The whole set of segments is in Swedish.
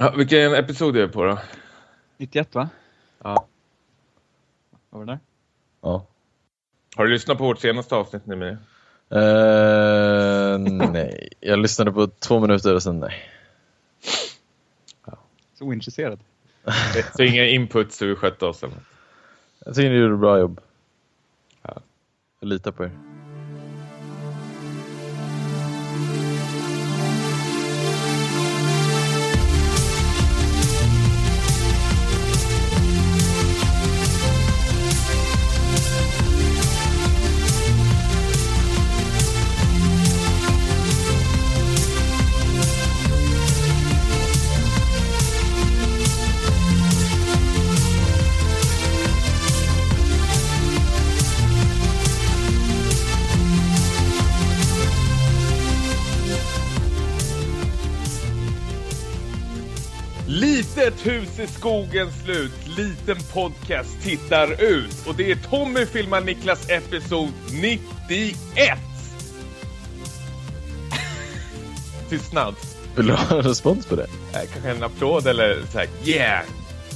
Ja, vilken episod är det på då? 91 va? Ja. Var det där? Ja. Har du lyssnat på vårt senaste avsnitt nu med Eh, nej, jag lyssnade på två minuter och sen nej. Så ointresserad. Så inga input så vi skötte oss eller? Jag tycker ni gjorde ett bra jobb. Ja. Jag litar på er. Litet hus i skogen slut, liten podcast tittar ut och det är Tommy filmar Niklas episod 91! Tystnad. Vill du ha respons på det? Eh, Kanske en applåd eller så här, yeah!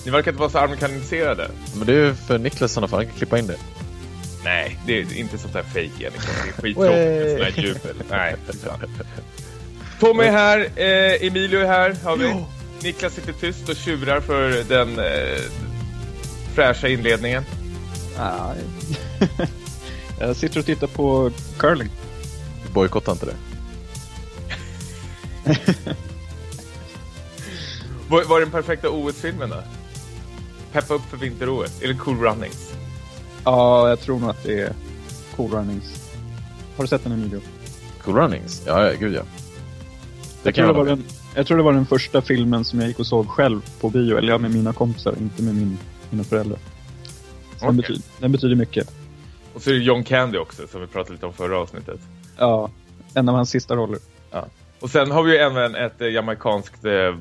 Ni verkar inte vara så amerikaniserade. Men det är för Niklas han kan klippa in det. Nej, det är inte sånt där Niklas. Det är skittråkigt med sån här jubel. Nej. Tommy är här, eh, Emilio är här, har vi. Niklas sitter tyst och tjurar för den eh, fräscha inledningen. Ah, jag sitter och tittar på curling. Bojkotta inte det. Vad var den perfekta OS-filmen då? Peppa upp för vinter-OS, eller Cool Runnings? Ja, jag tror nog att det är Cool Runnings. Har du sett den Emilio? Cool Runnings? Ja, ja gud ja. Det Jag kan tror det, jag var den, jag tror det var den första filmen som jag gick och såg själv på bio. Eller ja, med mina kompisar, inte med min, mina föräldrar. Så den, betyder, den betyder mycket. Och så är det John Candy också, som vi pratade lite om förra avsnittet. Ja, en av hans sista roller. Och sen har vi ju även ett eh, jamaikanskt eh,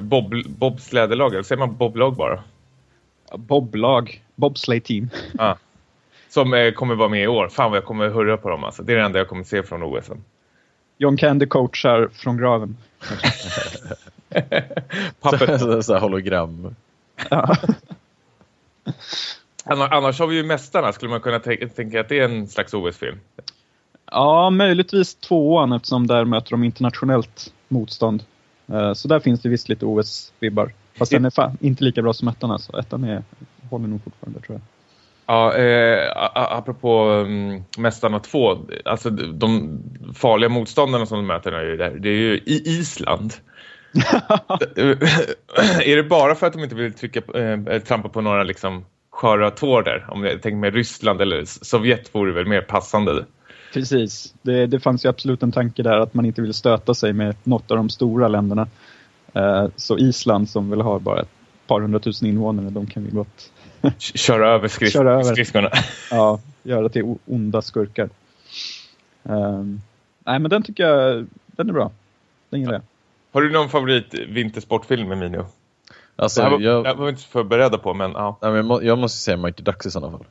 bob, bobslädelag, eller säger man boblag bara? Ja, Boblag, bobsleigh team. Ja. Som eh, kommer vara med i år. Fan vad jag kommer hurra på dem alltså. Det är det enda jag kommer se från OS. John Candy coachar från graven. Pappet. så, så hologram. Ja. Annars, har vi ju Mästarna. Skulle man kunna tänka, att det är en slags OS-film? ja, möjligtvis tvåan eftersom där möter de internationellt motstånd. Eh, Så där finns det visst lite OS-vibbar. Fast den är fan inte lika bra som ettan alltså. Ettan är, håller nog fortfarande tror jag. Ja, eh, apropå um, Mästarna 2. Alltså de- farliga motståndarna som de möter är ju där. Det är ju i Island. är det bara för att de inte vill trycka, eh, trampa på några liksom sköra tår där? Om jag tänker med Ryssland eller Sovjet vore väl mer passande. Precis. Det, det fanns ju absolut en tanke där att man inte vill stöta sig med något av de stora länderna. Eh, Så Island som väl har bara ett par hundratusen invånare, de kan vi gott Köra över, skris- Köra över. skridskorna. ja, göra till onda skurkar. Ehm, nej, men den tycker jag, den är bra. Den gillar jag. Har du någon favorit vintersportfilm, Emilio? Det Alltså, här var, jag, det var inte förberedda på, men ja. nej, men jag, må, jag måste säga Mighty Ducks i sådana fall.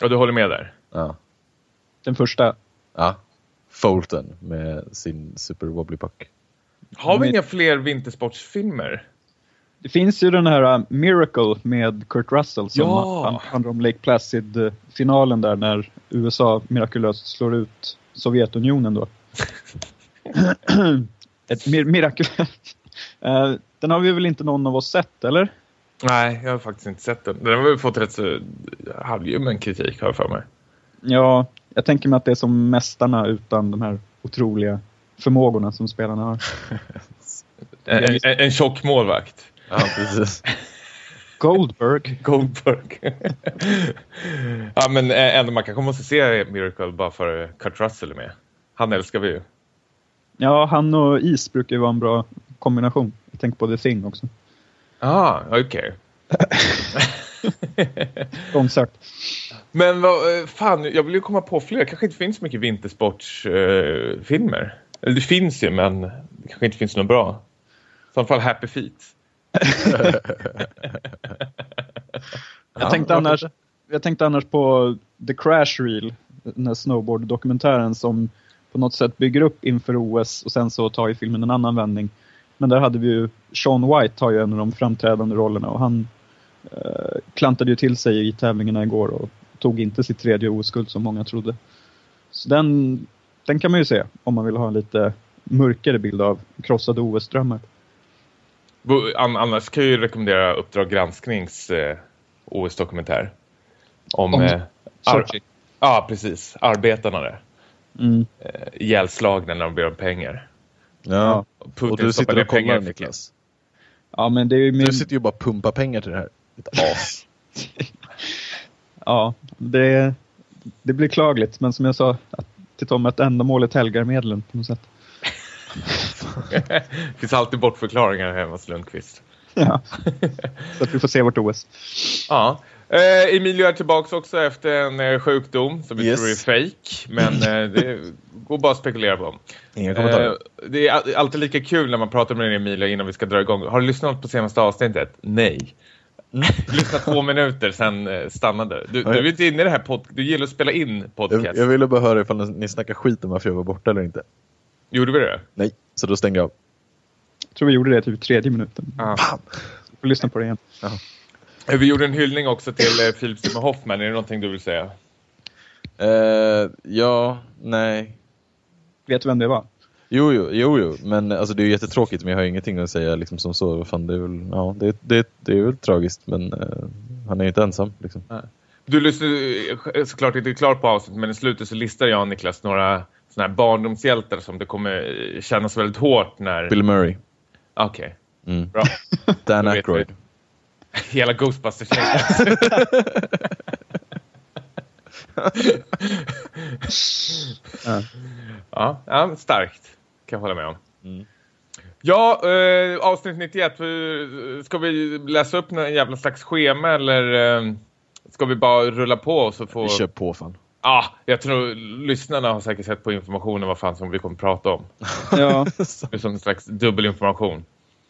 ja. Du håller med där? Ja. Den första, ja. Fulton med sin Super Wobbly Puck. Har vi Men- inga fler vintersportsfilmer? Det finns ju den här uh, Miracle med Kurt Russell som Ja. han- handlar om Lake Placid-finalen där när USA mirakulöst slår ut Sovjetunionen då. Ett mir mirakel. Eh, den har vi väl inte någon av oss sett, eller? Nej, jag har faktiskt inte sett den. Den har väl fått rätt så halvljummen kritik, har jag för mig. Ja, jag tänker mig att det är som mästarna utan de här otroliga förmågorna som spelarna har. En, en, en tjock målvakt. Ja, precis. Goldberg. Goldberg. ja, men eh, ändå man kanske måste se Miracle bara för Kurt Russell är med. Han älskar vi ju. Ja, han och is brukar ju vara en bra kombination. Jag tänker på The Thing också. Ah, okej. Långsökt. Men vad, eh, fan, jag vill ju komma på fler. Det kanske inte finns mycket vintersportsfilmer. Eh, filmer. Eller det finns ju, men det kanske inte finns något bra. I alla fall Happy Feet. Jag, tänkte annars, jag tänkte annars på The Crash Reel, den här snowboard-dokumentären som på något sätt bygger upp inför OS och sen så tar ju filmen en annan vändning. Men där hade vi ju, Sean White har ju en av de framträdande rollerna och han eh, klantade ju till sig i tävlingarna igår och tog inte sitt tredje OS-guld som många trodde. Så den, den kan man ju se om man vill ha en lite mörkare bild av krossade OS-drömmar. Annars kan jag ju rekommendera Uppdrag gransknings eh, OS-dokumentär. Om... Om eh, ar- ja, precis. Arbetarna där. Mm. Eh, ihjälslagna när de ber om pengar. Ja. Putin Och du sitter och kollar Niklas. Ja, men det är ju min... Du sitter ju bara och pumpar pengar till det här. As. Ja, det, det blir klagligt. Men som jag sa att, till Tom, att ändamålet helgar medlen på något sätt. det finns alltid bortförklaringar hemma hos Lundqvist. Ja. Så att vi får se vårt OS. Ja. Eh, Emilio är tillbaka också efter en eh, sjukdom som vi Yes. tror är fake. Men eh, det går bara att spekulera på. Inga kommentarer. Eh, det är all- alltid lika kul när man pratar med Emilio innan vi ska dra igång. Har du lyssnat på senaste avsnittet? Nej. Lyssna två minuter, sen eh, stannade du. Du är inte inne i det här pod- Du gillar att spela in podcast. jag, jag ville bara höra ifall ni snackar skit om varför jag var borta eller inte. Gjorde vi det? Nej, så då stängde jag av. Jag tror vi gjorde det typ tredje minuten. Ja. Fan! Vi får lyssna på det igen. Eh, Vi gjorde en hyllning också till eh, Philip Seymour Hoffman. Är det någonting du vill säga? Eh, ja, nej. Vet du vem det var? Jo, jo, jo, jo. men alltså, det är ju jättetråkigt men jag har ingenting att säga liksom, som så. Vad Fan, det, är väl, ja, det, det, det är väl tragiskt men eh, han är ju inte ensam. Liksom. Du lyssnade eh, såklart inte klar på avsnittet men i slutet så listar jag och Niklas några såna här barndomshjältar som det kommer kännas väldigt hårt när... Bill Murray. Okej, Mm. bra. Dan Aykroyd. Hela ghostbusters Ja. ja, ja, starkt. Kan jag hålla med om. Mm. Ja, eh, avsnitt 91. eh, Ska vi läsa upp någon jävla slags schema eller eh, ska vi bara rulla på och så Vi få... kör på fan. Ah, jag tror lyssnarna har säkert sett på informationen vad fan som vi kommer prata om. Ja, Det är som en slags dubbelinformation.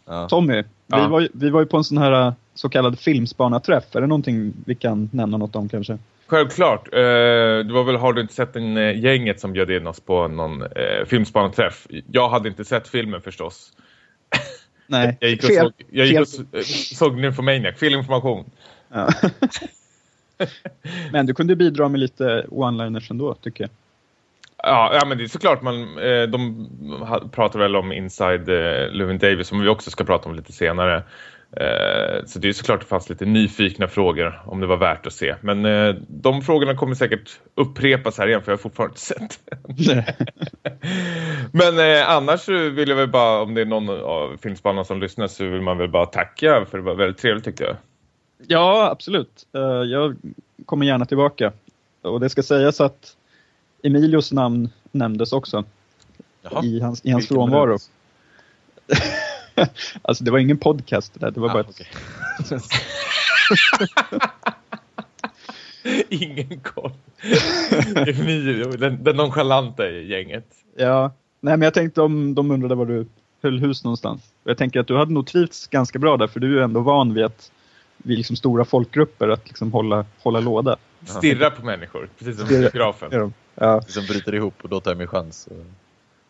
Ja. Tommy, Ja. vi, var, ju- vi var ju på en sån här äh, så kallad filmspanarträff. Är det någonting vi kan nämna något om kanske? Självklart. Eh, det var väl, har du inte sett en eh, gänget som bjöd in oss på någon eh, filmspanarträff? Jag hade inte sett filmen förstås. Nej, Jag gick och fel. såg, jag gick fel. och så- eh, såg Nymphomaniac, filminformation. Ja. Men du kunde bidra med lite one-liners ändå, tycker jag. Ja, ja, men det är såklart man, eh, de pratar väl om Inside eh, Llewyn Davis som vi också ska prata om lite senare. Eh, så det är såklart det fanns lite nyfikna frågor om det var värt att se. Men de frågorna kommer säkert upprepas här igen för jag har fortfarande inte sett. Men annars vill jag väl bara, om det är någon av filmspanarna som lyssnar så vill man väl bara tacka för det var väldigt trevligt tyckte jag. Ja, absolut. Eh, Jag kommer gärna tillbaka. Och det ska sägas att Emilios namn nämndes också Jaha. i hans, i hans Vilken frånvaro. Alltså det var ingen podcast det där, det var Ah, bara ett, okej. Ingen koll. Emilio, den, den nonchalanta i gänget. Ja, nej men jag tänkte om de undrade var du höll hus någonstans. Jag tänker att du hade nog trivts ganska bra där för du är ju ändå van vid att vi liksom stora folkgrupper att liksom hålla, hålla låda. Stirra på människor, precis som är de. Ja. Som bryter ihop och då tar jag min chans.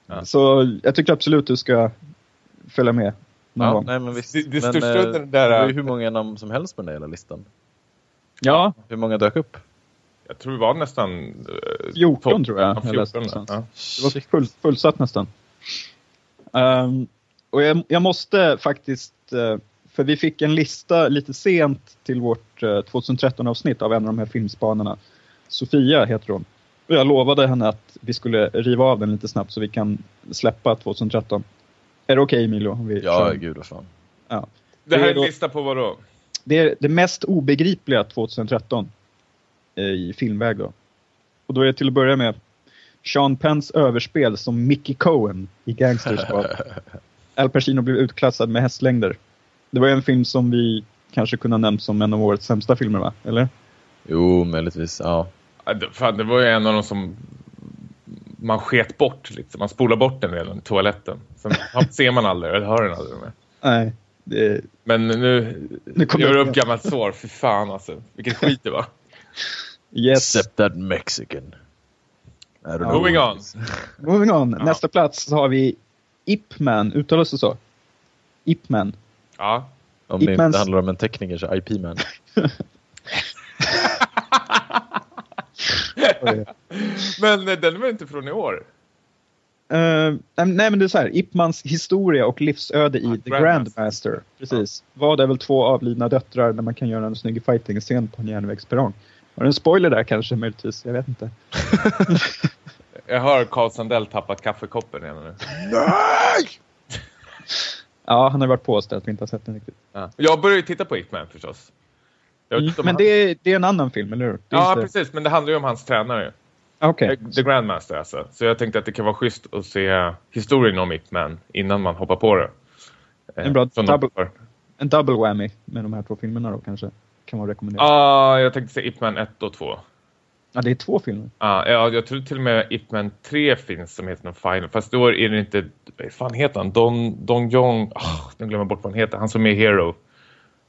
Ja. Så jag tycker absolut du ska följa med någon Ja, gång. nej, men visst. Det- det men, största eh, den där- Det ju hur många namn som helst på den där hela listan. Ja, Hur många dök upp? Jag tror det var nästan... eh, 14 topp- tror jag. Ja, jag läste 14, någonstans. ja. Det var full, fullsatt nästan. Ehm, och jag, jag måste faktiskt, eh, för vi fick en lista lite sent till vårt uh, 2013-avsnitt av en av de här filmspanarna. Sofia heter hon. Och jag lovade henne att vi skulle riva av den lite snabbt så vi kan släppa 2013. Är det okej Emilio? Om vi Ja, kör? gud vad fan. Det här är en lista på vad då? Det är det mest obegripliga 2013 eh, i filmväg då. Och då är det till att börja med Sean Penns överspel som Mickey Cohen i Gangsterskap. Al Pacino blev utklassad med hästlängder. Det var ju en film som vi kanske kunde ha nämnt som en av årets sämsta filmer va? Eller? Jo, möjligtvis. Ja. Fan, det var ju en av de som man sket bort. Liksom. Man spolar bort den redan toaletten. Sen ser man aldrig, eller hör den aldrig mer. Nej. Det, Men nu, Nu kommer gör jag- upp gammalt sår. Fy fan alltså. Vilket skit det var. yes. Except that Mexican. Moving on. Moving on. Ja. Nästa plats så har vi Ip Man. Uttalas det så? Ip Man. Ja. Om det Ip-Mans- inte handlar om en tekniker så IP-man. Men eh, den var inte från i år. Eh, nej, nej, men det är så här. Ip Mans historia och livsöde i Ja, The Grandmaster. Grandmaster. Precis. Vad är väl två avlidna döttrar där man kan göra en snygg fighting-scen på en järnvägsperrong? Var det en spoiler där kanske möjligtvis? Jag vet inte. Jag hör Carl Sandell tappat kaffekoppen igen nu. Ja, han har varit påställd att vi inte har sett den riktigt. Ja. Jag börjar ju titta på Ip Man förstås. Mm, men han- det är, det är en annan film, eller hur? Ja, inte- precis. Men det handlar ju om hans tränare. Okej. The Grandmaster alltså. Så jag tänkte att det kan vara schysst att se historien om Ip Man innan man hoppar på det. Eh, En bra som de double-. En double whammy med de här två filmerna då kanske. Kan vara rekommenderat. Ja, jag tänkte se Ip Man 1 och 2. Ja, det är två filmer. Ja, ja, jag tror till och med Ip Man 3 finns som heter Final. Fast då är det inte... Vad fan heter han? Don, Don Jong... Oh, nu glömmer jag bort vad han heter. Han som är Hero.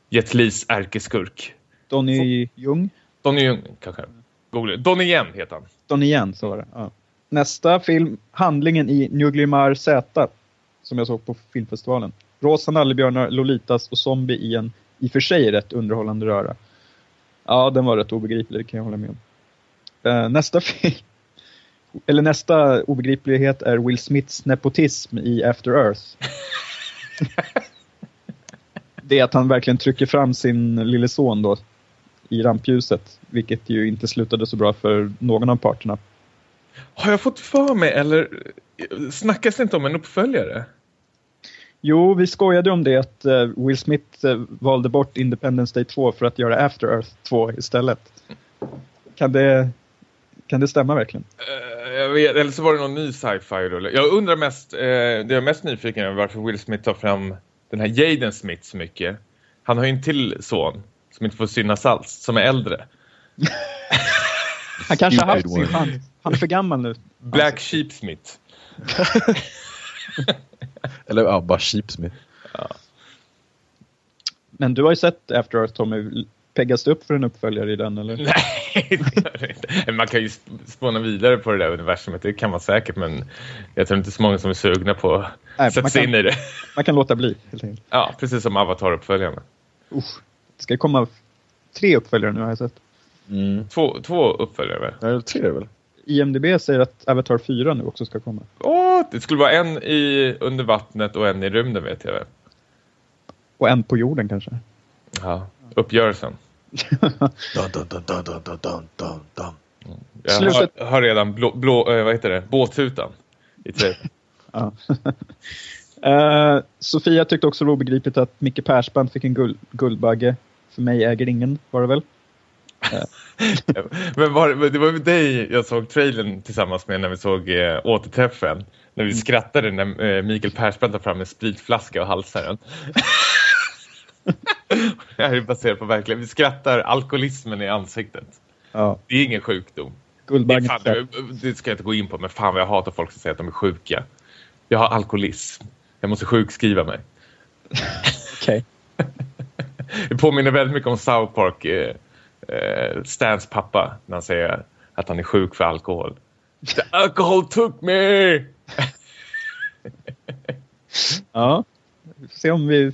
Jet Lis ärkeskurk. Donny Jung. Donnie Jung kanske. Google. Donnie Yen heter han. Donnie Yen, så var det. Ja. Nästa film, handlingen i Njuglimar Z. Som jag såg på filmfestivalen. Rosa nallebjörnar, Lolitas och zombie i en i och för sig rätt underhållande röra. Ja, den var rätt obegriplig, det kan jag hålla med om. Eh, nästa film, eller nästa obegriplighet är Will Smiths nepotism i After Earth. det är att han verkligen trycker fram sin lille son då i rampljuset, vilket ju inte slutade så bra för någon av parterna. Har jag fått för mig eller snackas det inte om en uppföljare? Jo, vi skojade om det att eh, Will Smith eh, valde bort Independence Day 2 för att göra After Earth 2 istället. Kan det, kan det stämma verkligen? Jag vet, eller så var det någon ny sci-fi rulle. Jag undrar mest, eh, det jag är mest nyfiken över varför Will Smith tar fram den här Jaden Smith så mycket. Han har ju en till son som inte får synas alls, som är äldre. Han kanske har haft sin chans. Han är för gammal nu. Black Sheep Smith. Eller ja, bara Sheepsmith. Men du har ju sett After Earth Tommy. Peggas det upp för en uppföljare i den eller? Nej, det gör det inte. Man kan ju sp- spåna vidare på det där universumet, det kan man säkert, men jag tror inte så många som är sugna på att Nej, sätta sig kan- in i det. Man kan låta bli helt enkelt. Ja, precis som Avatar-uppföljarna. Usch. Det ska komma tre uppföljare nu har jag sett. Mm. Två, två uppföljare väl? Ja, det är tre väl? IMDB säger att Avatar 4 nu också ska komma. Åh, det skulle vara en i under vattnet och en i rymden vet jag väl. Och en på jorden kanske. Ja, uppgörelsen dun, dun, dun, jag Slutet. har, redan blå, blå, eh, vad heter det? båthutan. I ja. uh, Sofia tyckte också det var obegripligt att Micke Persbrandt fick en guld, guldbagge. För mig äger ingen, var det väl? men, var, det var med dig jag såg trailern tillsammans med när vi såg eh, återträffen. När vi mm. skrattade när eh, Mikael Persbrandt tar fram en spritflaska och halsar den. det här är baserat på verkligen. Vi skrattar alkoholismen i ansiktet. Ja, Det är ingen sjukdom. Det, fan, det, det ska jag inte gå in på, men fan vad jag hatar folk som säger att de är sjuka. Jag har alkoholism. Jag måste sjukskriva mig. Okej. Det påminner väldigt mycket om South Park, eh, eh, Stans pappa, när han säger att han är sjuk för alkohol. The alcohol took me! Ja. Vi får se om vi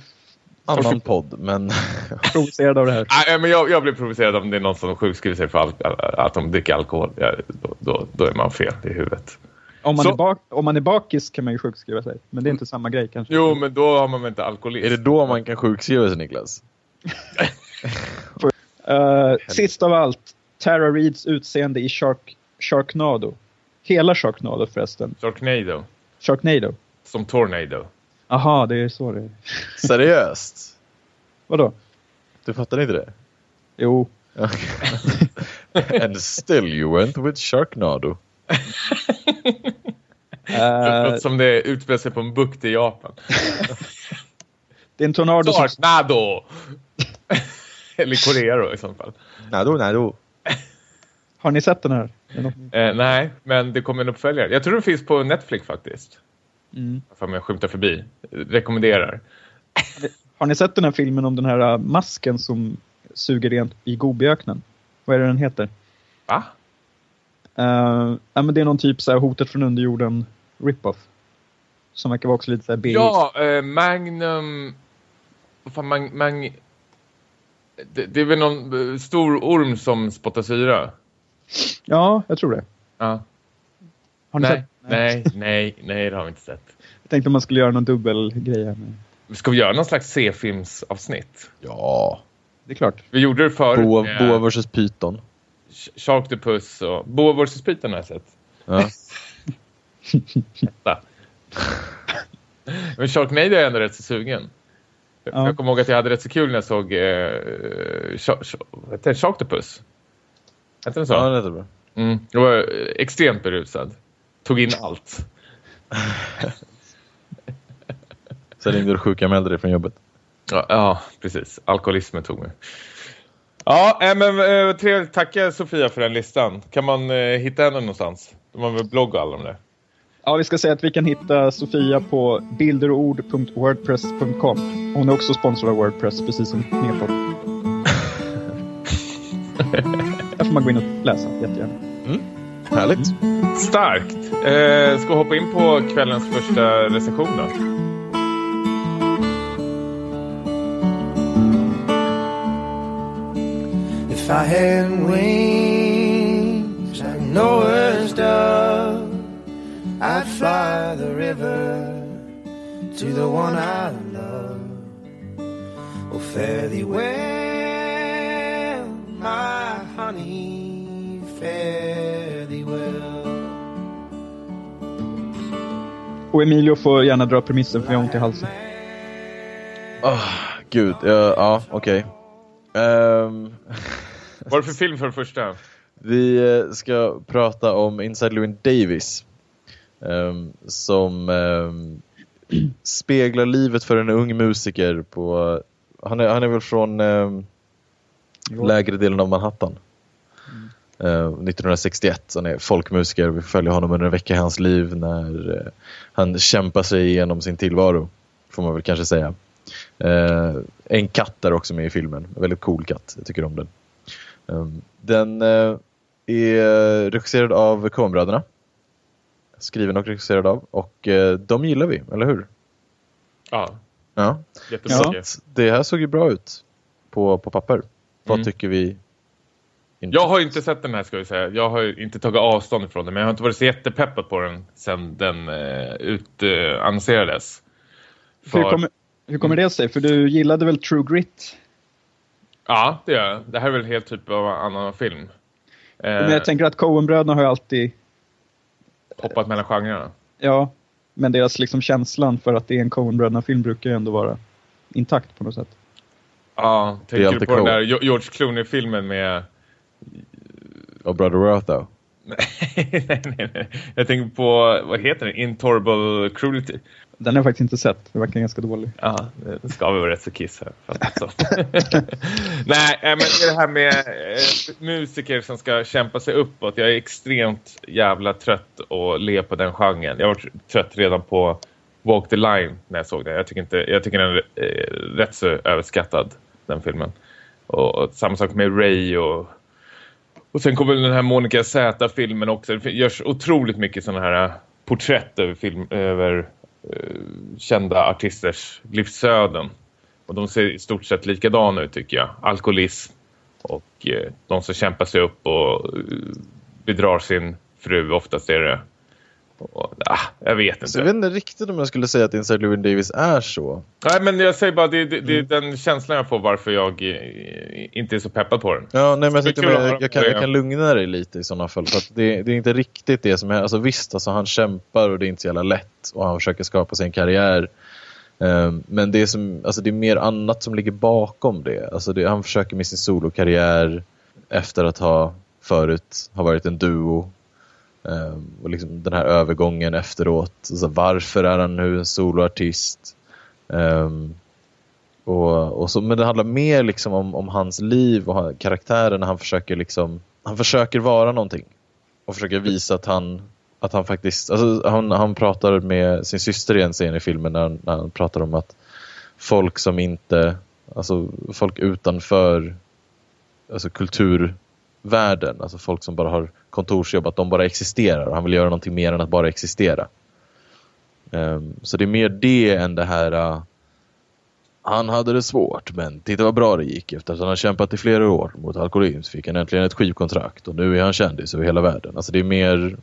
Annan podd, men är provocerade av det här. Nej, men jag, jag blir provocerad om det är någon som sjukskriver sig för att de dricker alkohol. Ja, då, då, då är man fel i huvudet. Om man, Så- är bak, om man är bakis kan man ju sjukskriva sig. Men det är inte samma grej kanske. Jo, men då har man väl inte alkoholism? är det då man kan sjukskriva sig Niklas? Eh, sist av allt. Tara Reeds utseende i Shark, Sharknado. Hela Sharknado förresten. Sharknado. Sharknado. Som Tornado. Aha, det är så det är. Seriöst? Vadå? Du fattar inte det? Jo. And still you went with Sharknado. Låter som det utspelar sig på en bukt i Japan. det är en tornado som... Sharknado! Eller Korea då i så fall. Nado, nado. Har ni sett den här? Eh, nej, men det kommer en uppföljare. Jag tror den finns på Netflix faktiskt. Mm. För jag skymtar förbi. Rekommenderar. Har ni sett den här filmen om den här uh, masken som suger rent i Gobiöknen? Vad är det den heter? Va? Uh, ja, men det är någon typ så här hotet från underjorden rip-off. som verkar vara också lite såhär B. Ja, eh, Magnum... Vad fan, Mag, Mag, det, det är väl någon stor orm som spottar syra? Ja, jag tror det. Ja. Har ni Nej, sett? nej, nej, nej, det har vi inte sett. Jag tänkte om man skulle göra någon dubbelgrej här. Med. Ska vi göra någon slags C-filmsavsnitt? Ja. Det är klart. Vi gjorde det förr. Boa, med Boa vs Python. Sharktopus och... Boa vs. Python har jag sett. Ja. Men Sharknado är jag ändå rätt så sugen. Ja. Jag kommer ihåg att jag hade rätt så kul när jag såg eh, heter? Sharktopus. Hette den så? ja, det är bra. Mm. Jag var eh, extremt berusad. Tog in allt. Sen ringde du och sjukanmälde dig från jobbet. Ja, ja, precis. Alkoholismen tog mig. Ja, äh, men äh, trevligt. Tacka Sofia för den listan. Kan man äh, hitta henne någonstans? De har väl blogg och alla de där. Ja, vi ska säga att vi kan hitta Sofia på bilderord.wordpress.com. Hon är också sponsrad av Wordpress, precis som Knepod. Där får man gå in och läsa jättegärna. Härligt. Starkt. Eh, ska hoppa in på kvällens första recension då? If I had wings like Noah's dove, I'd fly the river to the one I love. Oh, fare thee well, my honey, fare Och Emilio får gärna dra premissen för jag har ont i halsen. Oh, gud, ja, ja okej. Ehm, Vad är det för film för det första? vi eh, ska prata om Inside Llewyn Davis. ehm, som ehm, speglar livet för en ung musiker på... Han är, han är väl från um, lägre delen av Manhattan. Eh, 1961, så han är folkmusiker. Vi följer honom under en vecka i hans liv när eh, han kämpar sig igenom sin tillvaro. Får man väl kanske säga. Eh, en katt är också med i filmen. En väldigt cool katt. Jag tycker om den. Um, den eh, är regisserad av Coen-bröderna. Skriven och regisserad av. Och eh, de gillar vi, eller hur? Ja, Ja. Så det här såg ju bra ut på, på papper. Vad Mm. tycker vi? Inte? Jag har ju inte sett den här ska vi säga. Jag har ju inte tagit avstånd ifrån den. Men jag har inte varit så jättepeppad på den sen den eh, utannonserades. Hur kommer, hur kommer det sig? För du gillade väl True Grit? Ja, det gör jag. Det här är väl helt typ av annan film. Eh, Men jag tänker att Coen-bröderna har ju alltid, hoppat mellan genrerna. ja, men deras liksom känslan för att det är en Coen-bröderna-film brukar ju ändå vara intakt på något sätt. Ja, tänker du på den cool. där Jo- George Clooney-filmen med... Och Brother Rotho. nej, nej, nej. Jag tänker på, vad heter den? Intolerable Cruelty. Den har jag faktiskt inte sett, det verkar ganska dålig. Ja, det ska vi vara rätt så kiss här. Nej, äh, men det är det här med eh, musiker som ska kämpa sig uppåt. Jag är extremt jävla trött att le på den genren. Jag var tr- trött redan på Walk the Line när jag såg den. Jag tycker, inte, jag tycker den är eh, rätt så överskattad, den filmen. Och, och samma sak med Ray och... Och sen kommer den här Monica Z-filmen också. Det görs otroligt mycket sådana här äh, porträtt över, film, över eh, kända artisters livsöden. Och de ser i stort sett likadana ut tycker jag. Alkoholism och eh, de som kämpar sig upp och eh, bedrar sin fru. Oftast är det... Och, ah, jag vet inte. Så jag vet inte riktigt om jag skulle säga att Inside Llewyn Davis är så. Nej, men jag säger bara det, det, det är den känslan jag får varför jag eh, inte är så peppad på den. Ja, nej, men jag, höra jag, jag, kan, jag kan lugna dig lite i sådana fall. För att det, det är inte riktigt det som är... Alltså visst, alltså, han kämpar och det är inte så jävla lätt. Och han försöker skapa sig en karriär. Ehm, men det är, som, alltså, det är mer annat som ligger bakom det. Alltså det. Han försöker med sin solokarriär efter att ha förut ha varit en duo. Ehm, och liksom den här övergången efteråt. Alltså, varför är han nu en soloartist? Um, och, och så, men det handlar mer liksom om, om hans liv och karaktären när han försöker liksom, han försöker vara någonting. Och försöker visa att han, att han faktiskt, alltså han, han pratar med sin syster i en scen i filmen när, han- när han pratar om att folk som inte, alltså folk utanför alltså kulturvärlden, alltså folk som bara har kontorsjobb, att de bara existerar och han vill göra någonting mer än att bara existera. Um, så det är mer det än det här uh, han hade det svårt men titta vad bra det gick. Efter att han har kämpat i flera år mot alkoholism fick han äntligen ett skivkontrakt och nu är han kändis över hela världen. Alltså det är mer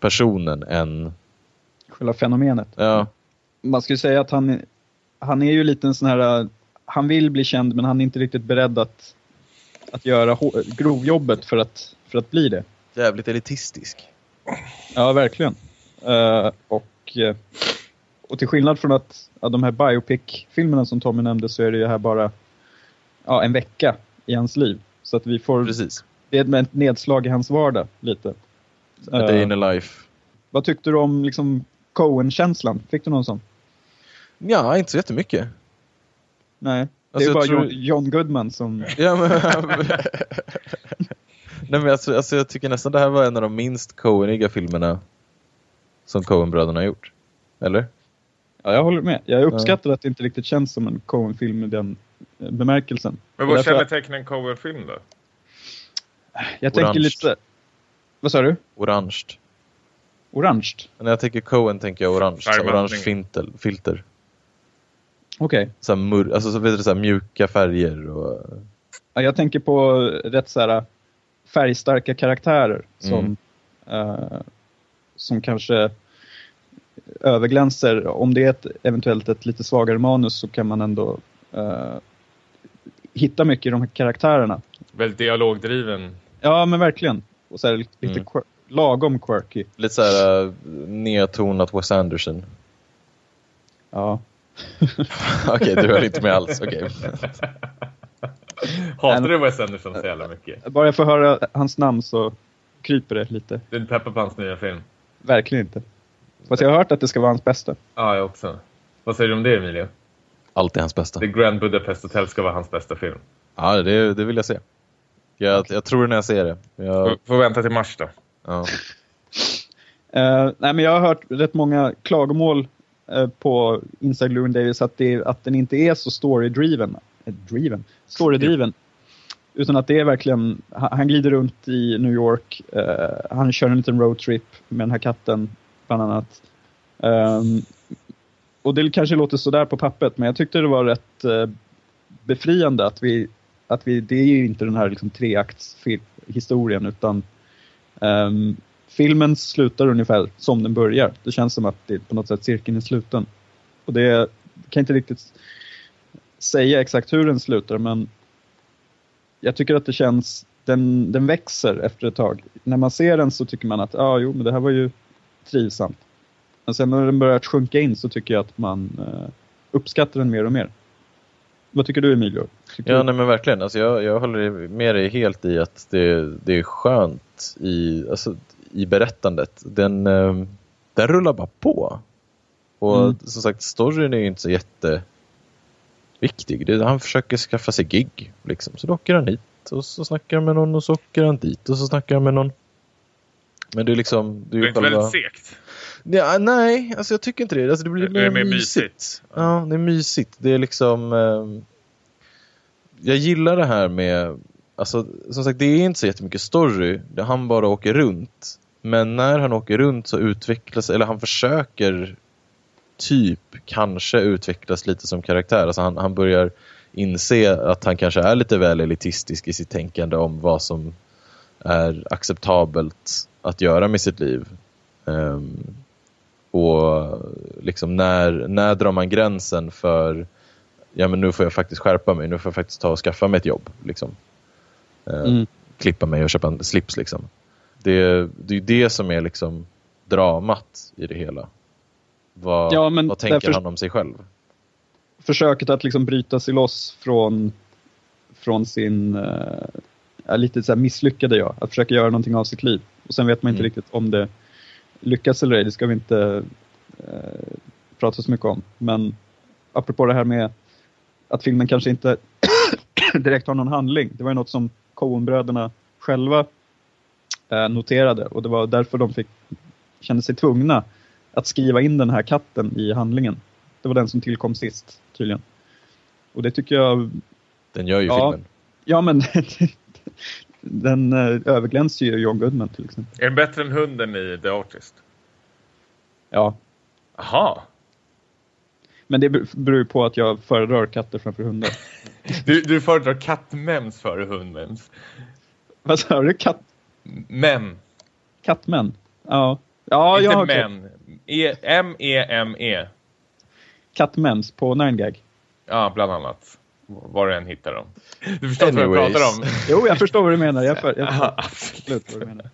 personen än... Själva fenomenet. Ja. Man skulle säga att han, han är ju lite en sån här... Han vill bli känd men han är inte riktigt beredd att, att göra grovjobbet för att, för att bli det. Jävligt elitistisk. Ja, verkligen. Uh, och, uh, och till skillnad från att ja, de här biopic-filmerna som Tommy nämnde så är det ju här bara ja, en vecka i hans liv. Så att vi får... Precis. Det är ett nedslag i hans vardag lite. A day in a life. Vad tyckte du om liksom Coen-känslan? Fick du någon sån? Ja, inte så jättemycket. Nej, det alltså, är bara tror... John Goodman som... Ja, men... Nej, men alltså, alltså, jag tycker nästan det här var en av de minst Coeniga filmerna som Coen-bröderna har gjort. Eller? Ja, jag håller med. Jag uppskattar ja. att det inte riktigt känns som en Coen-film i den eh, bemärkelsen. Men vad kännetecknar en Coen-film då? Jag tänker Orange. lite... Vad sa du? Orange. Orange? När jag tänker Coen tänker jag orange. Orange filter. Okej. Okay. Så, mur, alltså, så, vet du, så mjuka färger och... Ja, jag tänker på rätt så här färgstarka karaktärer som, mm. uh, som kanske överglänser. Om det är ett, eventuellt ett lite svagare manus så kan man ändå uh, hitta mycket i de här karaktärerna. Väldigt dialogdriven. Ja, men verkligen. Och så här, lite mm. quir lagom quirky. Lite så här uh, nedtonat Wes Anderson. Ja. Okej, okay, du höll inte med alls. Okay. Hatar du Wes Anderson så jävla mycket? Bara jag får höra hans namn så kryper det lite. Du är peppar på hans nya film? Verkligen inte. Fast jag har hört att det ska vara hans bästa. Ja, jag också. Vad säger du om det, Emilio? Allt är hans bästa. The Grand Budapest Hotel ska vara hans bästa film. Ja, det, det vill jag se. Jag, jag tror när jag ser det. Jag... Får, får vänta till mars då. Ja. uh, nej, men jag har hört rätt många klagomål Eh, på Inside Llewyn Davis att, det, att den inte är så story-driven. Eh, driven? Story-driven. Utan att det är verkligen, han glider runt i New York, eh, han kör en liten roadtrip med den här katten bland annat. Um, och det kanske låter sådär på pappret, men jag tyckte det var rätt uh, befriande att vi, att vi, det är ju inte den här liksom treaktshistorien utan um, filmen slutar ungefär som den börjar. Det känns som att det på något sätt cirkeln är sluten. Och det kan inte riktigt säga exakt hur den slutar, men jag tycker att det känns, den, den växer efter ett tag. När man ser den så tycker man att, ja ah, jo men det här var ju trivsamt. Men sen när den börjar sjunka in så tycker jag att man uh, uppskattar den mer och mer. Vad tycker du Emilio? Tycker ja, du? nej men verkligen. Alltså jag, jag håller med dig helt i att det, det är skönt i, alltså, i berättandet. Den, uh, den rullar bara på. Och mm. som sagt, storyn är ju inte så jätteviktig. Det, han försöker skaffa sig gig. Liksom. Så då åker han hit och så snackar han med någon och så åker han dit och så snackar han med någon. Men det är liksom... Det är, det är inte själva... väldigt segt? Ja, nej, alltså jag tycker inte det. Alltså det blir det mer, mysigt. mysigt. Ja, det är mysigt. Det är liksom... Eh, jag gillar det här med... Alltså, som sagt, det är inte så jättemycket story. Han bara åker runt. Men när han åker runt så utvecklas, eller han försöker typ kanske utvecklas lite som karaktär. Alltså han, han börjar inse att han kanske är lite väl elitistisk i sitt tänkande om vad som är acceptabelt att göra med sitt liv. Um, och liksom när, när drar man gränsen för ja men nu får jag faktiskt skärpa mig, nu får jag faktiskt ta och skaffa mig ett jobb. Liksom. Uh, mm. Klippa mig och köpa en slips liksom. Det, det är det som är liksom dramat i det hela. Vad, ja, vad tänker han om sig själv? Försöket att liksom bryta sig loss från, från sin uh, lite så misslyckade jag. Att försöka göra någonting av sitt liv. Och sen vet man inte mm. riktigt om det lyckas eller ej, det ska vi inte eh, prata så mycket om. Men apropå det här med att filmen kanske inte direkt har någon handling. Det var ju något som Coen-bröderna själva eh, noterade och det var därför de fick, kände sig tvungna att skriva in den här katten i handlingen. Det var den som tillkom sist tydligen. Och det tycker jag... Den gör ju ja, filmen. Ja, men den eh, överglänser ju John Goodman till exempel. Är den bättre än hunden i The Artist? Ja. Aha. Men det beror på att jag föredrar katter framför hundar. Du, du föredrar kattmems före hundmems. Vad sa du? Katt... Mem. Kattmän? Ja. Ja, Inte jag har män. E M-E-M-E. kattmens på 9gag. Ja, bland annat. Var du än hittar dem. Du förstår inte vad jag Anyways. pratar om. Jo, jag förstår vad du menar. Jag, för, jag förstår Ja, absolut vad du menar.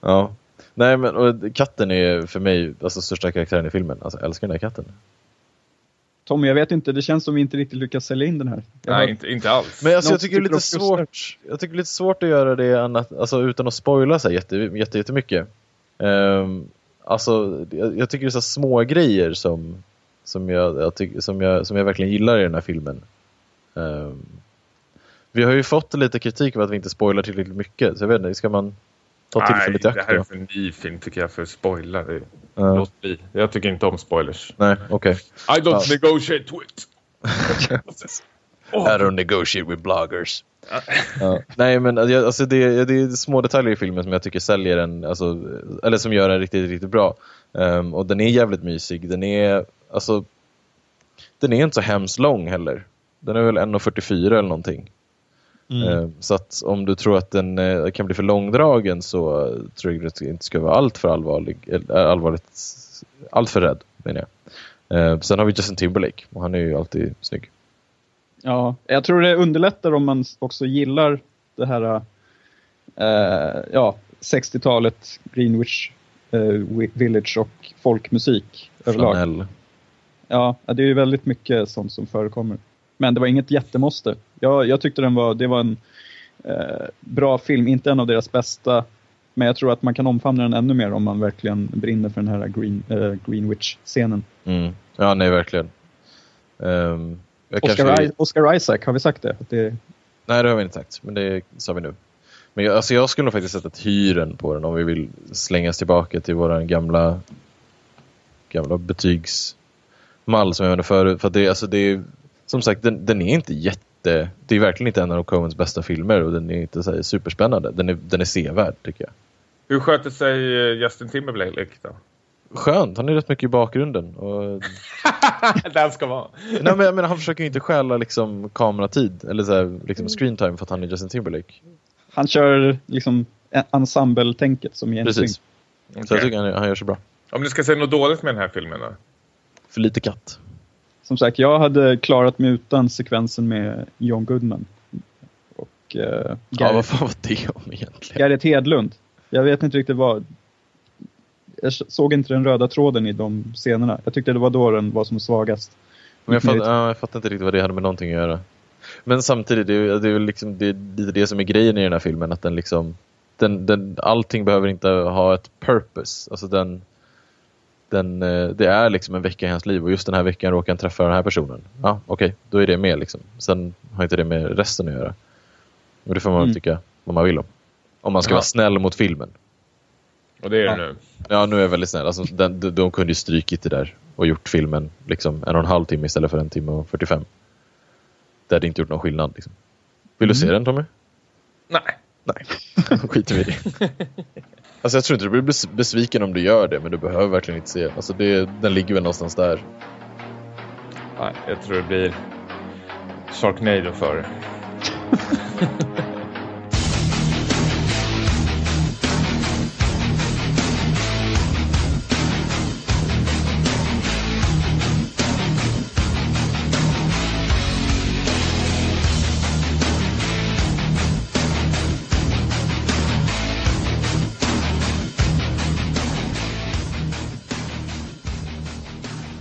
Ja. Nej men och katten är för mig alltså största karaktären i filmen. Alltså jag älskar den här katten. Tommy, jag vet inte. Det känns som vi inte riktigt lyckas sälja in den här. Jag Nej, har- inte, inte alls. Men alltså, jag tycker det är lite svårt. Jag tycker det är lite svårt att göra det annat, alltså, utan att spoila sig jätte, jätte, jättemycket. Um, alltså, jag, jag tycker det är så små grejer som, som, jag, jag tycker, som, jag, som jag verkligen gillar i den här filmen. Ehm, vi har ju fått lite kritik av att vi inte spoilar tillräckligt mycket. Så jag vet inte, ska man ta tillfället i Nej, det akt här är för ny film tycker jag för spoiler. Det- Ja. Låt bli. Jag tycker inte om spoilers. Nej, okej. I don't Ja. negotiate with. I don't negotiate with bloggers. ja. Nej men alltså, det, det är små detaljer i filmen som jag tycker säljer den, alltså, eller som gör den riktigt, riktigt bra. Ehm, och den är jävligt mysig. Den är, alltså, den är inte så hemskt lång heller. Den är väl 1.44 eller någonting. Mm. Ehm, så att om du tror att den eh, kan bli för långdragen så eh, tror jag att du inte ska vara allt för allvarlig, eh, allvarligt, allt för rädd menar jag. Sen har vi Justin Timberlake och han är ju alltid snygg. Ja, jag tror det underlättar om man också gillar det här eh, ja, 60-talet, Greenwich eh, Village och folkmusik överlag. Flanell. Ja, det är ju väldigt mycket sånt som förekommer. Men det var inget jättemåste. Jag, jag tyckte den var, det var en eh, bra film, inte en av deras bästa. Men jag tror att man kan omfamna den ännu mer om man verkligen brinner för den här Green, eh, Greenwich-scenen. Mm. Ja, nej verkligen. Jag Oscar, kanske... I- Oscar Isaac, har vi sagt det? Det Nej, det har vi inte sagt, men det sa vi nu. Men jag, alltså jag skulle nog faktiskt sätta hyren på den om vi vill slängas tillbaka till våran gamla, gamla betygsmall som jag nämnde förut. För det, alltså det som sagt, den, den är inte jätte... Det är verkligen inte en av Coens bästa filmer och den är inte så här superspännande. Den är, den är sevärd, tycker jag. Hur sköter sig eh, Justin Timberlake då? Skönt, han är rätt mycket i bakgrunden. Och, Den ska vara. nej, men menar, han försöker ju inte stjäla liksom, kameratid eller så här, liksom, screen time för att han är Justin Timberlake. Han kör liksom ensemble-tänket som i Precis. Okej. Så jag tycker han, han gör sig bra. Om du ska säga något dåligt med den här filmen då? För lite katt. Som sagt, jag hade klarat mig utan sekvensen med John Goodman. Och eh, Ja, vad fan var det om egentligen? Gareth Hedlund. Jag vet inte riktigt vad... Jag såg inte den röda tråden i de scenerna. Jag tyckte det var då den var som svagast. Men jag, fattar, ja, jag fattar inte riktigt vad det hade med någonting att göra. Men samtidigt, det är, det är liksom, det, är lite det som är grejen i den här filmen. Att den liksom, den, den, allting behöver inte ha ett purpose. Alltså den, den, eh, det är liksom en vecka i hans liv och just den här veckan råkar han träffa den här personen. Ja, okej, då är det med liksom. Sen har inte det med resten att göra. Och det får man Mm. tycka vad man vill om. Om man ska Ja. vara snäll mot filmen. Och det är Ja. det nu. Ja, nu är jag väldigt snäll. Alltså, den, de, de kunde ju strykit det där och gjort filmen liksom en och en halv timme istället för en timme och 45. Det hade inte gjort någon skillnad. Liksom. Vill du se den Tommy? Nej. Nej, skiter vi i det. Alltså jag tror inte du blir bes- besviken om du gör det, men du behöver verkligen inte se. Alltså det, den ligger väl någonstans där. Nej, jag tror det blir Sharknado för.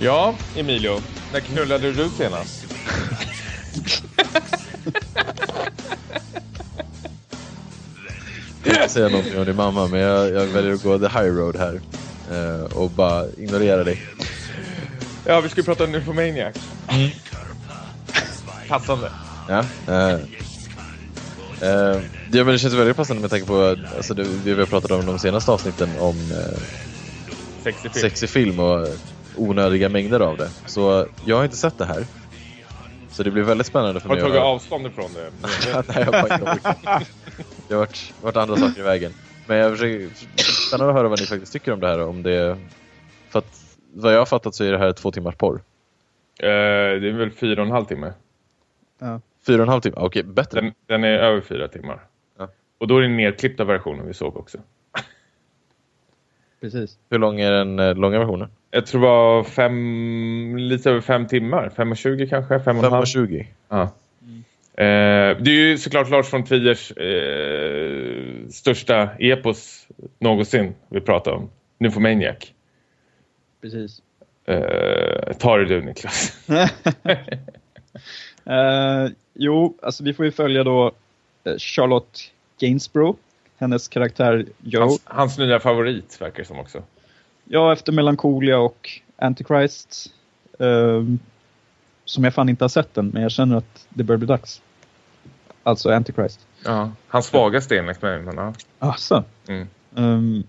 Ja, Emilio. När knullade du senast? Jag ska säga någonting om din mamma, men jag, jag väljer att gå the high road här. eh, och bara ignorera dig. Ja, vi ska ju prata om Nymphomaniac. Passande. Ja, eh, eh, ja men det känns väldigt passande med tanke på alltså det, det vi har pratat om de senaste avsnitten om eh, Sexy film. sexig film och onödiga mängder av det. Så jag har inte sett det här. Så det blir väldigt spännande för Har du mig tagit att- avstånd ifrån det? Nej, jag har bara inte orkat. Det har varit, varit andra saker i vägen. Men jag försöker, spännande att höra vad ni faktiskt tycker om det här. Om det, för att vad jag har fattat så är det här två timmars porr. Eh, det är väl fyra och en halv timme. Ja. Fyra och en halv timme, okej, bättre. Den, den är över fyra timmar. Ja. Och då är det den nedklippta versionen vi såg också. Precis. Hur lång är den eh, långa versionen? Jag tror det var fem, lite över fem timmar. Fem och tjugo kanske? Fem och en halv? 5.20. Ja. Eh, det är ju såklart Lars von Triers eh, största epos någonsin vi pratar om. Nymphomaniac. Precis. Eh, ta det du Niklas. Eh, jo, alltså vi får ju följa då eh, Charlotte Gainsborough, hennes karaktär Joe. Hans, hans nya favorit verkar det som också. Ja, efter Melancholia och Antichrist. ehm, som jag fan inte har sett den, men jag känner att det börjar bli dags. Alltså Antichrist. Ja. Hans svagaste enligt mig. Men, ja. Asså. Mm. Ehm,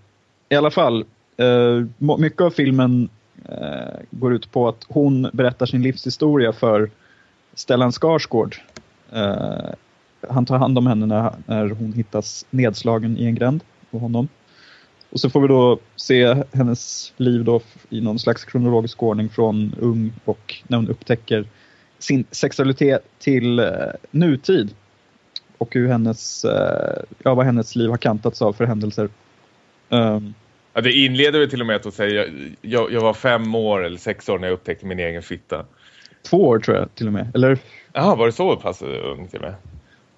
I alla fall, uh, mycket av filmen eh, går ut på att hon berättar sin livshistoria för Stellan Skarsgård. Eh, han tar hand om henne när, när hon hittas nedslagen i en gränd på honom. Och så får vi då se hennes liv då i någon slags kronologisk ordning från ung och när hon upptäcker sin sexualitet till eh, nutid. Och hur hennes, eh, ja, vad hennes liv har kantats av för händelser. Ehm, Ja, det inleder väl till och med att säger jag, jag, var fem år eller sex år när jag upptäckte min egen fitta. två år tror jag till och med. Eller Jaha, var det så pass ung till och med?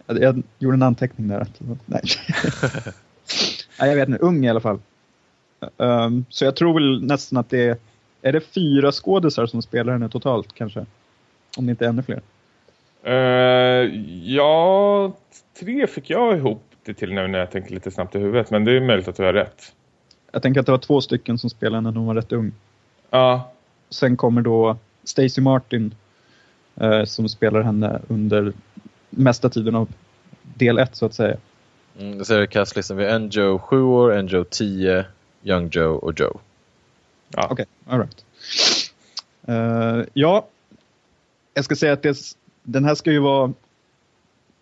jag, jag gjorde en anteckning där. Nej. Nej, jag vet inte. Ung i alla fall. Ehm, så jag tror väl nästan att det är, är det fyra skådisar som spelar henne totalt kanske? Om det inte är ännu fler. Eh, ja, tre fick jag ihop det till nu när jag tänker lite snabbt i huvudet. Men det är möjligt att du har rätt. Jag tänker att det var två stycken som spelade när hon var rätt ung. Ja, Sen kommer då Stacey Martin eh, som spelar henne under mesta tiden av del ett så att säga. Mm, då ser castlistan. Vi har en Joe 7 år, en Joe 10, Young Joe och Joe. ja. Okej, all right. Eh, ja, jag ska säga att det, den här ska ju vara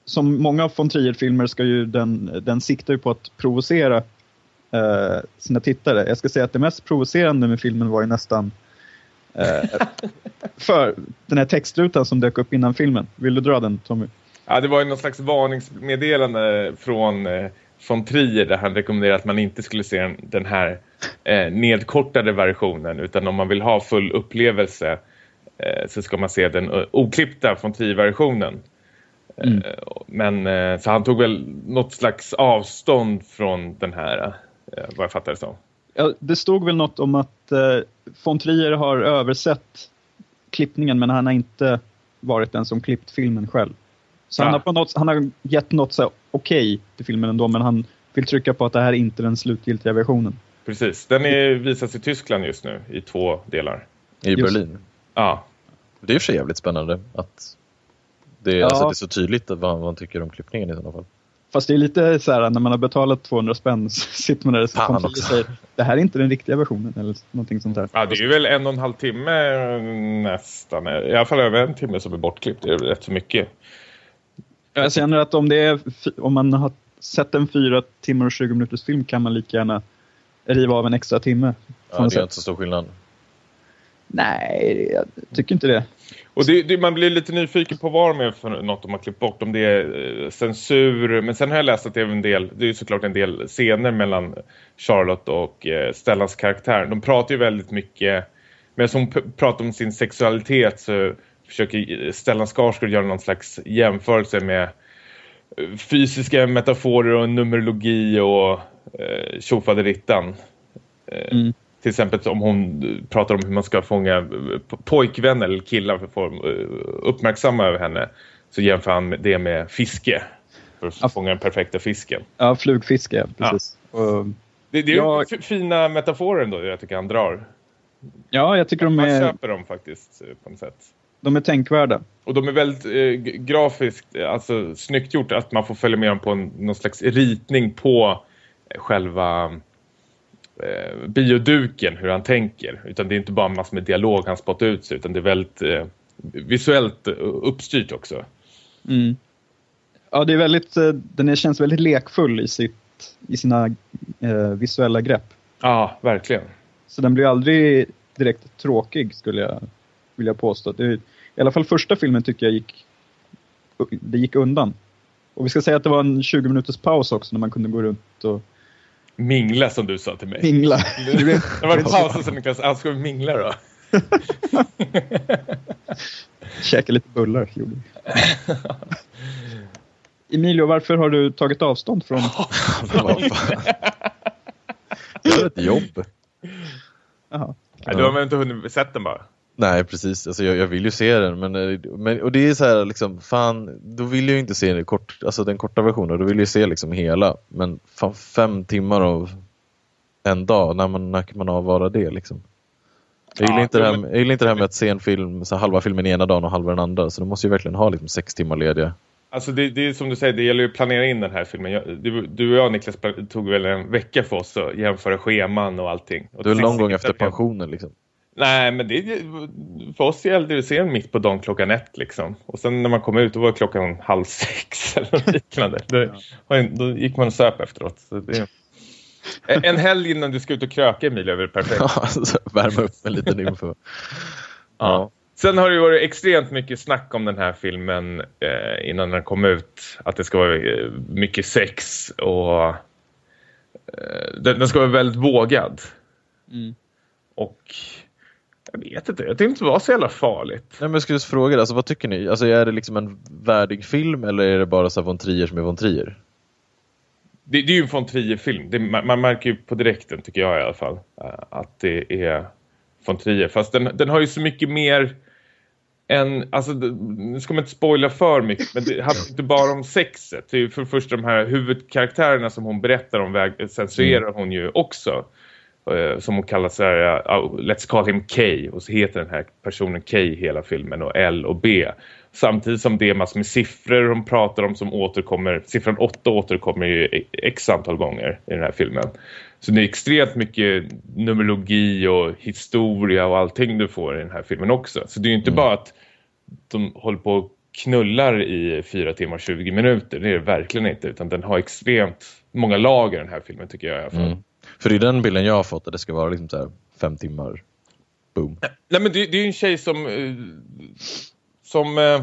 som många av von Trier-filmer ska ju den, den siktar ju på att provocera eh, sina tittare. Jag ska säga att det mest provocerande med filmen var ju nästan eh, för den här textrutan som dök upp innan filmen. Vill du dra den Tommy? Ja, det var ju någon slags varningsmeddelande från eh, von Trier där han rekommenderade att man inte skulle se den, här eh, nedkortade versionen utan om man vill ha full upplevelse eh, så ska man se den eh, oklippta von Trier-versionen. Mm. Eh, Men eh, så han tog väl något slags avstånd från den här eh, vad jag fattar det som. Ja, det stod väl något om att eh, von Trier har översett klippningen men han har inte varit den som klippt filmen själv. Så Ja. han, har på något, han har gett något okej till filmen ändå men han vill trycka på att det här är inte den slutgiltiga versionen. Precis, den är, visas i Tyskland just nu i två delar. I Just. Berlin. Ja, Det är och för sig jävligt spännande att det, Ja. alltså, det är så tydligt vad man tycker om klippningen i sådana fall. Fast det är lite så här när man har betalat 200 spänn så sitter man där och Fan säger det här är inte den riktiga versionen eller någonting sånt där. ja det är ju väl en och en halv timme eh, nästan. I alla fall över en timme som är bortklippt. Det är rätt så mycket. Jag känner att om, det är, om man har sett en 4 timmar och 20 minuters film kan man lika gärna riva av en extra timme. Ja, det är sätt. inte så stor skillnad. Nej, jag tycker inte det. Och det, det, man blir lite nyfiken på vad de är för något de har klippt bort. Om det är eh, censur. Men sen har jag läst att det är en del, det är såklart en del scener mellan Charlotte och eh, Stellans karaktär. De pratar ju väldigt mycket, men som pratar om sin sexualitet så försöker Stellan Skarsgård göra någon slags jämförelse med eh, fysiska metaforer och numerologi och eh, tjofaderittan. Eh, Mm. Till exempel om hon eh, pratar om hur man ska fånga eh, po- pojkvänner eller killar för att få uppmärksamma över henne. Så jämför han det med fiske. För att Ja. fånga den perfekta fisken. Ja, flugfiske, ja, precis. Och, Det, det är Ja. f- fina metaforer ändå jag tycker han drar. ja, jag tycker de Man är, köper dem faktiskt på något sätt. De är tänkvärda. Och de är väldigt eh, grafiskt, eh, alltså snyggt gjort att man får följa med dem på en, någon slags ritning på eh, själva eh, bioduken, hur han tänker. Utan det är inte bara massor med dialog han spottar ut sig, utan det är väldigt eh, visuellt eh, uppstyrt också. Mm. Ja, det är väldigt, den är, känns väldigt lekfull i, sitt, i sina eh, visuella grepp. Ja, verkligen. Så den blir aldrig direkt tråkig skulle jag vilja påstå. Det, I alla fall första filmen tycker jag gick, det gick undan. Och vi ska säga att det var en 20 minuters paus också när man kunde gå runt och Mingla som du sa till mig. mingla. Det var en paus och sen Niklas, ah, ska vi mingla då? Käka lite bullar gjorde. Emilio, varför har du tagit avstånd från... Jag har ett jobb. Jaha. Nej, du har väl inte hunnit sett den bara? Nej, precis. Alltså, jag, jag vill ju se den. Men, eh, men, och det är så här, liksom, fan, då vill jag ju inte se den, kort, alltså, den korta versionen. Då vill jag se liksom hela. Men fan, fem timmar av en dag, när man, när kan man avvara det liksom? Jag gillar, Ja, inte det här, jag gillar inte det här med att se en film, så halva filmen ena dagen och halva den andra. Så då måste jag verkligen ha liksom, sex timmar lediga. Alltså det, det är som du säger, det gäller ju att planera in den här filmen. Jag, du, du och jag Niklas tog väl en vecka för oss att jämföra scheman och allting. Och Du är sist- gång efter pensionen liksom. Nej, men det, för oss gällde det att se den mitt på dagen klockan ett liksom. Och sen när man kom ut då var klockan halv sex eller något liknande. Ju- då gick man och söp efteråt. Det, en helg innan du ska ut och kröka Emilia är väl perfekt. Ja, alltså, värma upp en liten info. Ja. Sen har det varit extremt mycket snack om den här filmen eh, innan den kom ut. Att det ska vara eh, mycket sex och eh, den, den ska vara väldigt vågad. Mm. Och jag vet inte, jag tyckte inte det var så jävla farligt. Nej, men jag skulle just fråga, alltså, vad tycker ni? Alltså, är det liksom en värdig film eller är det bara så von Trier som är von Trier? Det, det är ju en von Trier-film. Man, man märker ju på direkten, tycker jag i alla fall, eh, att det är von Trier. Fast den, den har ju så mycket mer än, alltså nu ska man inte spoila för mycket, men det handlar inte bara om sexet. Det är ju för det första de här huvudkaraktärerna som hon berättar om, väg, censurerar hon ju också. Eh, som hon kallar så här, uh, let's call him K. Och så heter den här personen K hela filmen och L och B. Samtidigt som det är massor med siffror hon pratar om som återkommer. Siffran 8 återkommer ju x antal gånger i den här filmen. Så det är extremt mycket numerologi och historia och allting du får i den här filmen också. Så det är ju inte bara att de håller på och knullar i 4 timmar och 20 minuter. Det är det verkligen inte. Utan den har extremt många lager den här filmen tycker jag i alla fall. Mm. För det är den bilden jag har fått att det ska vara liksom så här fem timmar. Boom. Nej men det, det är ju en tjej som eh, som eh, eh,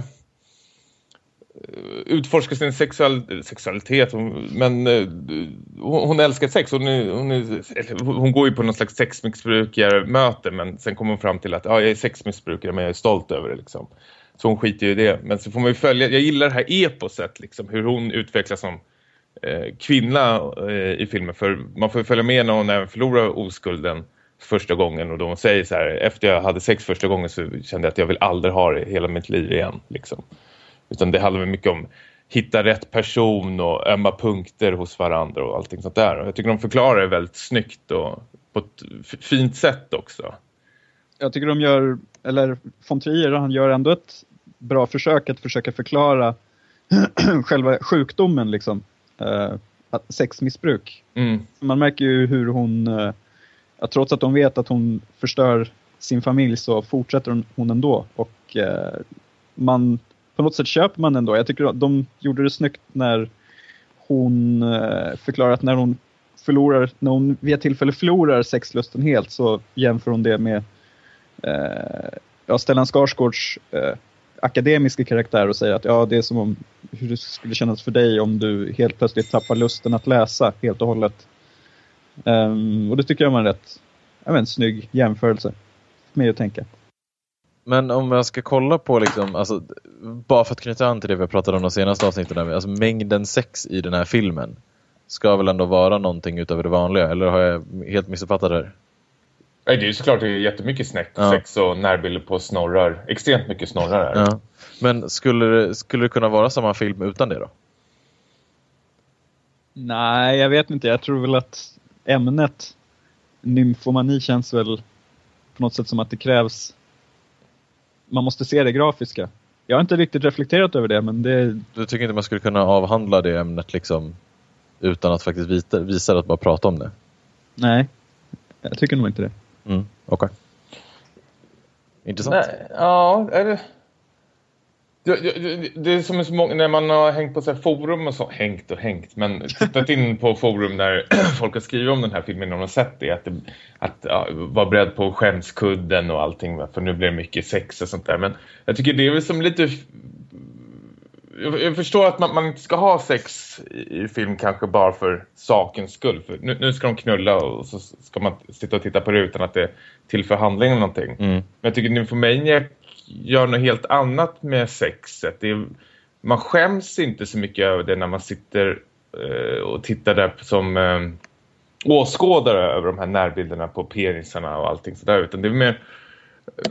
utforskar sin sexual, sexualitet hon, men eh, hon, hon älskar sex hon, är, hon, är, hon går ju på någon slags sexmissbrukarmöte men sen kommer hon fram till att ja, jag är sexmissbrukare men jag är stolt över det liksom. Så hon skiter ju i det. Men så får man ju följa, jag gillar det här eposet liksom, hur hon utvecklas som Eh, kvinna eh, i filmen. För man får följa med när hon förlorar oskulden första gången och då hon säger så här, efter jag hade sex första gången så kände jag att jag vill aldrig ha det hela mitt liv igen. Liksom. Utan det handlar mycket om hitta rätt person och ömma punkter hos varandra och allting sånt där. Och jag tycker de förklarar det väldigt snyggt och på ett fint sätt också. Jag tycker de gör, eller von Trier, han gör ändå ett bra försök att försöka förklara själva sjukdomen liksom. Eh, sexmissbruk. Mm. Man märker ju hur hon, eh, att trots att de vet att hon förstör sin familj så fortsätter hon, hon ändå. Och eh, man, på något sätt köper man ändå. Jag tycker att de gjorde det snyggt när hon eh, förklarar att när hon förlorar, när hon vid ett tillfälle förlorar sexlusten helt så jämför hon det med eh, ja, Stellan Skarsgårds eh, akademiska karaktär och säger att ja, det är som om hur det skulle kännas för dig om du helt plötsligt tappar lusten att läsa helt och hållet. Um, och det tycker jag var en rätt jag vet, snygg jämförelse med att tänka. Men om jag ska kolla på, liksom, alltså, bara för att knyta an till det vi pratade om de senaste avsnitten, alltså, mängden sex i den här filmen ska väl ändå vara någonting utöver det vanliga, eller har jag helt missuppfattat det här? Nej, det är ju såklart det är jättemycket snäck, Ja. sex och närbilder på snorrar. Extremt mycket snorrar här. Ja. Men skulle det, skulle det kunna vara samma film utan det då? Nej, jag vet inte. Jag tror väl att ämnet nymfomani känns väl på något sätt som att det krävs man måste se det grafiska. Jag har inte riktigt reflekterat över det, men det, Du tycker inte man skulle kunna avhandla det ämnet liksom utan att faktiskt visa, visa det, att bara prata om det? nej. Jag tycker nog inte det. Mm, Okej. Intressant. Nej, ja, är det... Det, det är som så många, när man har hängt på så forum och så, hängt och hängt, men tittat in på forum där folk har skrivit om den här filmen och de har sett det, att, det, att ja, vara beredd på skämskudden och allting, för nu blir det mycket sex och sånt där, men jag tycker det är väl som lite jag förstår att man, man, inte ska ha sex i, i, film kanske bara för sakens skull. För nu, nu, ska de knulla och så ska man sitta och titta på det utan att det tillför handlingen eller någonting. Mm. Men jag tycker Nymphomaniac gör något helt annat med sexet. Är, man skäms inte så mycket över det när man sitter eh, och tittar där som eh, åskådare över de här närbilderna på penisarna och allting sådär. Utan det är mer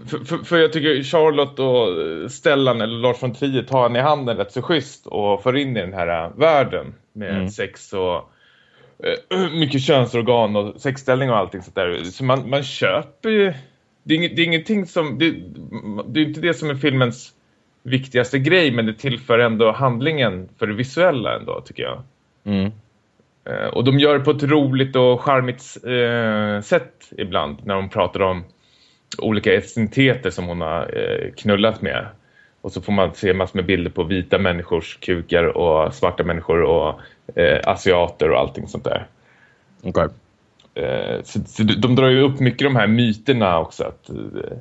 för, för, för, jag tycker Charlotte och Stellan eller Lars von Trier tar han i handen rätt så schysst och för in i den här äh, världen med mm. sex och uh, mycket könsorgan och sexställning och allting sånt där. Så man, man köper ju... Det är, inget, det är ingenting som... Det, det är inte det som är filmens viktigaste grej men det tillför ändå handlingen för det visuella ändå tycker jag. Mm. Uh, och de gör det på ett roligt och charmigt uh, sätt ibland när de pratar om olika etniciteter som hon har eh, knullat med. Och så får man se massor med bilder på vita människors kukar och svarta människor och eh, asiater och allting sånt där. Okay. Eh, så, så, de drar ju upp mycket de här myterna också att eh,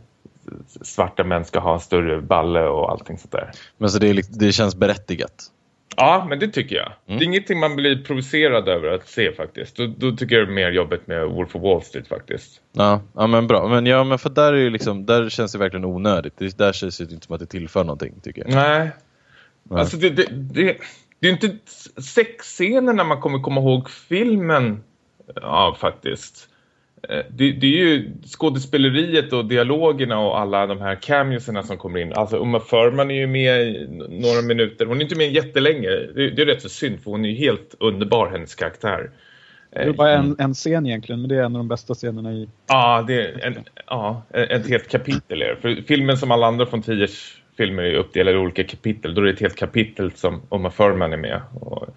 svarta män ska ha en större balle och allting sånt där. Men så det, det känns berättigat? Ja, men det tycker jag. Mm. Det är ingenting man blir provocerad över att se faktiskt. Då, då tycker jag det är mer jobbigt med Wolf of Wall Street faktiskt. Ja, ja men bra. Men, ja, men för där, är liksom, där känns det verkligen onödigt. Det, där känns det inte som att det tillför någonting tycker jag. Nej. Nej. Alltså det, det, det, det är inte sexscenerna man kommer komma ihåg filmen. Ja, faktiskt. Eh, det, det, är ju skådespeleriet och dialogerna och alla de här cameoserna som kommer in. Alltså Uma Thurman är ju med i några minuter. Hon är inte med jättelänge. Det, det är rätt så synd för hon är ju helt underbar, hennes karaktär. Det är bara en, en scen egentligen, men det är en av de bästa scenerna i... Ja, det är en, ja, ett helt kapitel. Är För filmen som alla andra från Tiers filmer är uppdelade i olika kapitel. Då är det ett helt kapitel som Uma Thurman är med. Och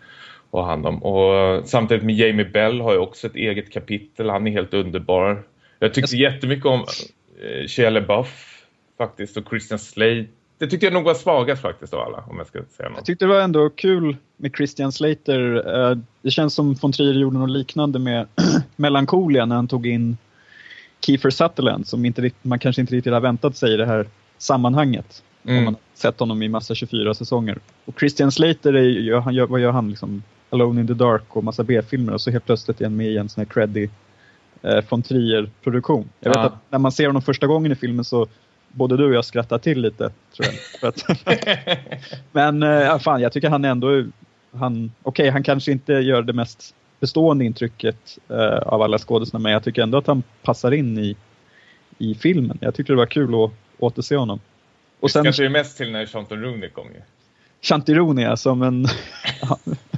ha hand om. Och samtidigt med Jamie Bell har ju också ett eget kapitel. Han är helt underbar. Jag tyckte jag... jättemycket om eh, Shia LaBeouf faktiskt och Christian Slade. Det tyckte jag nog var svagast faktiskt av alla, om jag ska säga något. Jag tyckte det var ändå kul med Christian Slater. Eh, det känns som von Trier gjorde något liknande med Melancholia när han tog in Kiefer Sutherland som inte, man kanske inte riktigt har väntat sig i det här sammanhanget. Mm. Om man sett honom i massa 24 säsonger. Och Christian Slater, är, han gör, vad gör han? Liksom, Alone in the Dark och massa B-filmer och så helt plötsligt är han med i en sån här creddy eh, von Trier-produktion. Jag vet ja. att när man ser honom första gången i filmen så både du och jag skrattar till lite, tror jag. Men eh, fan, jag tycker han ändå, han, okej okay, han kanske inte gör det mest bestående intrycket eh, av alla skådespelare men jag tycker ändå att han passar in i, i filmen. Jag tyckte det var kul att återse honom. Och sen... kanske är mest till när Chanton Rooney kom ju. Chantironi som en...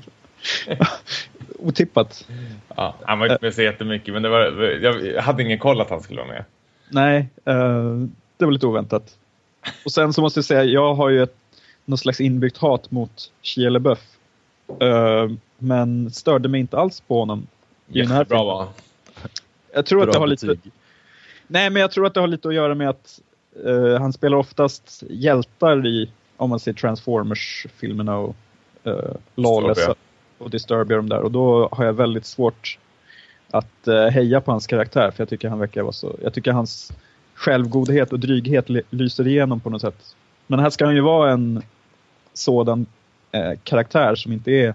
Otippat. Ja, han var inte med så jättemycket, men det var, jag hade ingen koll att han skulle vara med. Nej, uh, det var lite oväntat. Och sen så måste jag säga, jag har ju ett, något slags inbyggt hat mot Shia LaBeouf. Uh, men störde mig inte alls på honom. Jättebra va? Jag tror Bra att det har betyg. lite... Nej, men jag tror att det har lite att göra med att uh, han spelar oftast hjältar i, om man ser Transformers-filmerna och uh, Lawless och Disturbia de där. Och då har jag väldigt svårt att uh, heja på hans karaktär för jag tycker han verkar vara så... Jag tycker hans självgodhet och dryghet lyser igenom på något sätt. Men här ska han ju vara en sådan uh, karaktär som inte är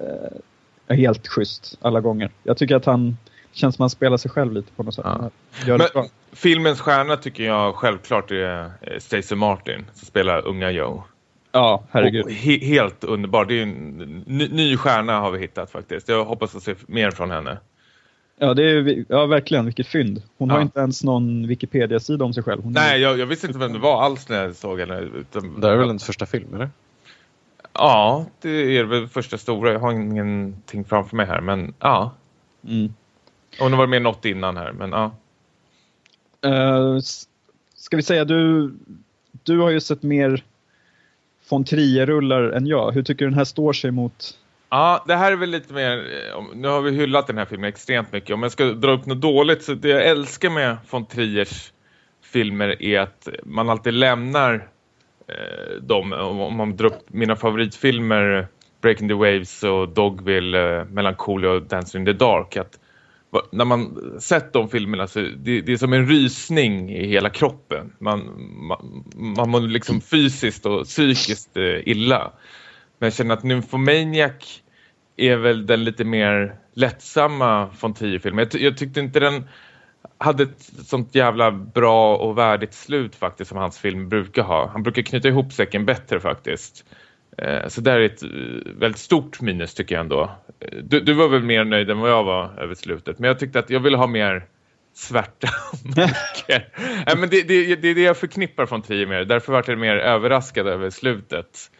uh, helt schysst alla gånger. Jag tycker att han känns som att han spelar sig själv lite på något sätt. Ja. Men, filmens stjärna tycker jag självklart är Stacey Martin som spelar unga Joe. Ja, herregud. He helt underbar. Det är en ny, ny stjärna har vi hittat faktiskt. Jag hoppas att se mer från henne. Ja, det är, ja verkligen. Vilket fynd. Hon ja. har inte ens någon Wikipedia-sida om sig själv. Hon Nej, är... jag, jag, visste inte vem det var alls när jag såg henne. Utan... Det är väl hennes första film, eller? Ja, det är väl första stora. Jag har ingenting framför mig här, men ja. Mm. Hon har varit med något innan här, men ja. Uh, ska vi säga, du, du har ju sett mer von Trier-rullar än jag. Hur tycker du den här står sig mot... Ja, det här är väl lite mer... Nu har vi hyllat den här filmen extremt mycket. Om jag ska dra upp något dåligt så det jag älskar med von Triers filmer är att man alltid lämnar eh, dem. Om man drar upp mina favoritfilmer Breaking the Waves och Dogville, eh, Melancholia och Dancing in the Dark att när man sett de filmerna så det, det är som en rysning i hela kroppen. Man, man, man mår liksom fysiskt och psykiskt eh, illa. Men jag känner att Nymphomaniac är väl den lite mer lättsamma från tio filmer. Jag, jag tyckte inte den hade ett sånt jävla bra och värdigt slut faktiskt som hans film brukar ha. Han brukar knyta ihop säcken bättre faktiskt. Eh, så det är ett eh, väldigt stort minus tycker jag ändå. Eh, du, du, var väl mer nöjd än vad jag var över slutet. Men jag tyckte att jag ville ha mer svärta Nej, men det, det, det är det jag förknippar från tio mer. Därför var jag mer överraskad över slutet.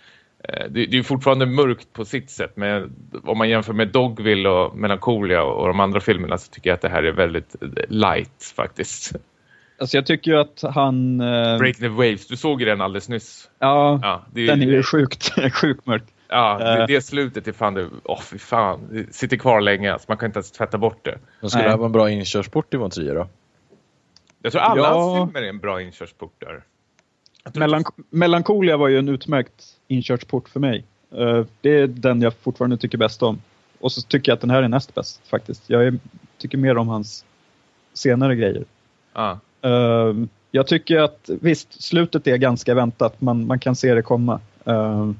Det, det är fortfarande mörkt på sitt sätt. Men om man jämför med Dogville och Melancholia och de andra filmerna så tycker jag att det här är väldigt light faktiskt. Alltså jag tycker ju att han... Eh... Break the Waves, du såg ju den alldeles nyss. Ja, ja är, den är ju sjukt, sjukt mörk. Ja, det, eh. det slutet är fan det, oh, fy fan, det sitter kvar länge, alltså man kan inte ens tvätta bort det. Men skulle det här vara en bra inkörsport i Von Trier då? Jag tror alla ja. hans filmer är en bra inkörsport där. Melank Melancholia var ju en utmärkt inkörsport för mig. Uh, det är den jag fortfarande tycker bäst om. Och så tycker jag att den här är näst bäst faktiskt. Jag är, tycker mer om hans senare grejer. Ah. Uh, jag tycker att visst, slutet är ganska väntat. Man, man kan se det komma. Uh,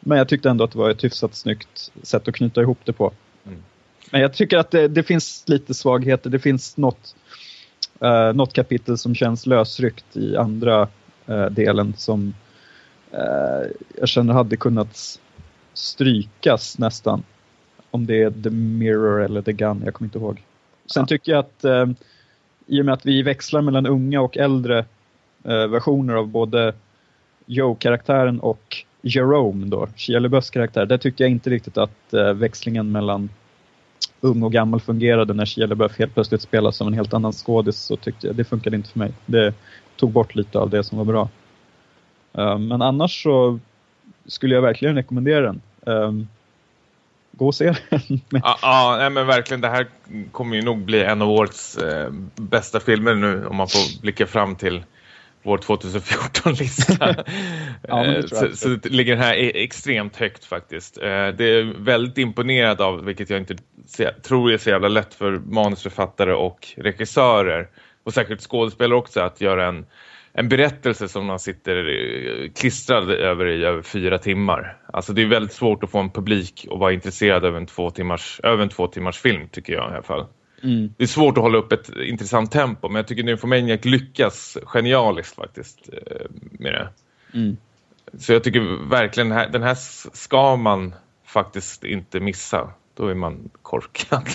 men jag tyckte ändå att det var ett hyfsat snyggt sätt att knyta ihop det på. Mm. Men jag tycker att det, det, finns lite svagheter. Det finns något, uh, något kapitel som känns lösryckt i andra uh, delen som uh, jag känner hade kunnat strykas nästan. Om det är The Mirror eller The Gun, jag kommer inte ihåg. Sen ja. tycker jag att i och med att vi växlar mellan unga och äldre eh, versioner av både Joe-karaktären och Jerome då, Shia LaBeoufs karaktär, där tyckte jag inte riktigt att eh, växlingen mellan ung och gammal fungerade när Shia LaBeouf helt plötsligt spelas som en helt annan skådis så tyckte jag det funkade inte för mig. Det tog bort lite av det som var bra. Eh, men annars så skulle jag verkligen rekommendera den. Ehm, gå och se den. ja, ja men verkligen. Det här kommer ju nog bli en av årets eh, bästa filmer nu om man får blicka fram till vår 2014-lista. ja, eh, så, så det ligger här extremt högt faktiskt. Eh, det är väldigt imponerad av, vilket jag inte tror är så jävla lätt för manusförfattare och regissörer och säkert skådespelare också att göra en en berättelse som man sitter eh, klistrad över i över fyra timmar. Alltså det är väldigt svårt att få en publik och vara intresserad av en två timmars, över en två timmars film tycker jag i alla fall. Mm. Det är svårt att hålla upp ett intressant tempo men jag tycker Nymphomaniac lyckas genialiskt faktiskt eh, med det. Mm. Så jag tycker verkligen den här, den här ska man faktiskt inte missa då är man korkad.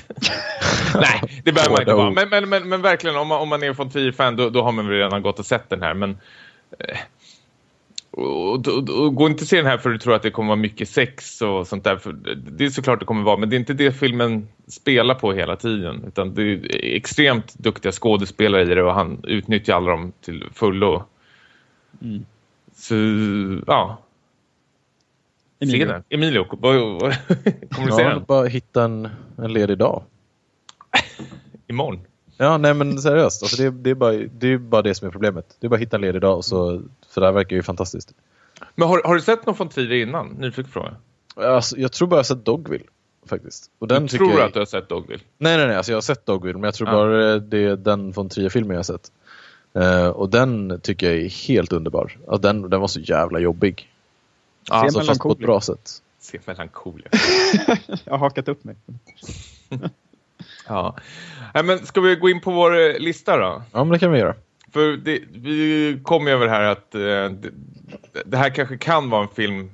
Nej, det behöver man inte vara. Men, men, men, men, verkligen, om man, om man är från 10-fan då, då har man väl redan gått och sett den här. Men eh, och, och, och, och, gå inte se den här för du tror att det kommer vara mycket sex och sånt där. För det är såklart det kommer vara, men det är inte det filmen spelar på hela tiden. Utan det är extremt duktiga skådespelare i det och han utnyttjar alla dem till fullo. Mm. Så, ja. Emilio. Se den. Emilio, kommer du se den? bara hitta en, en ledig dag. Imorgon? Ja, nej men seriöst. Alltså det, det, är bara, det är bara det som är problemet. Det är bara att hitta en ledig dag. Och så, för det här verkar ju fantastiskt. Men har, har du sett någon från tidigare innan? Nyfiken fråga. Alltså, jag tror bara jag har sett Dogville. Faktiskt. Och den du tror jag... att du har sett Dogville? Nej, nej, nej. Alltså, jag har sett Dogville. Men jag tror ah. bara det är den från Trier-filmen jag har sett. Uh, och den tycker jag är helt underbar. Alltså, den, den var så jävla jobbig. Ja, alltså, fast på ett bra sätt. Se melankolia. jag har hakat upp mig. ja. Nej, men ska vi gå in på vår eh, lista då? Ja, men det kan vi göra. För det, vi kom ju över här att eh, det, det, här kanske kan vara en film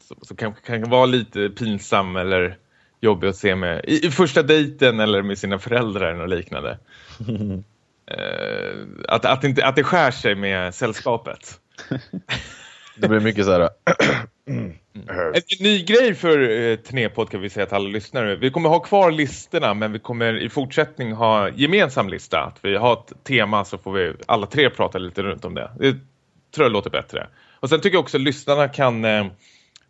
som, som kanske kan vara lite pinsam eller jobbig att se med i, i första dejten eller med sina föräldrar och liknande. eh, att, att, inte, att det skär sig med sällskapet. Det blir mycket så här... Mm. En ny grej för eh, Tnepod kan vi säga till alla lyssnare. Vi kommer ha kvar listorna men vi kommer i fortsättning ha gemensam lista. Att vi har ett tema så får vi alla tre prata lite runt om det. Det tror jag låter bättre. Och sen tycker jag också att lyssnarna kan eh,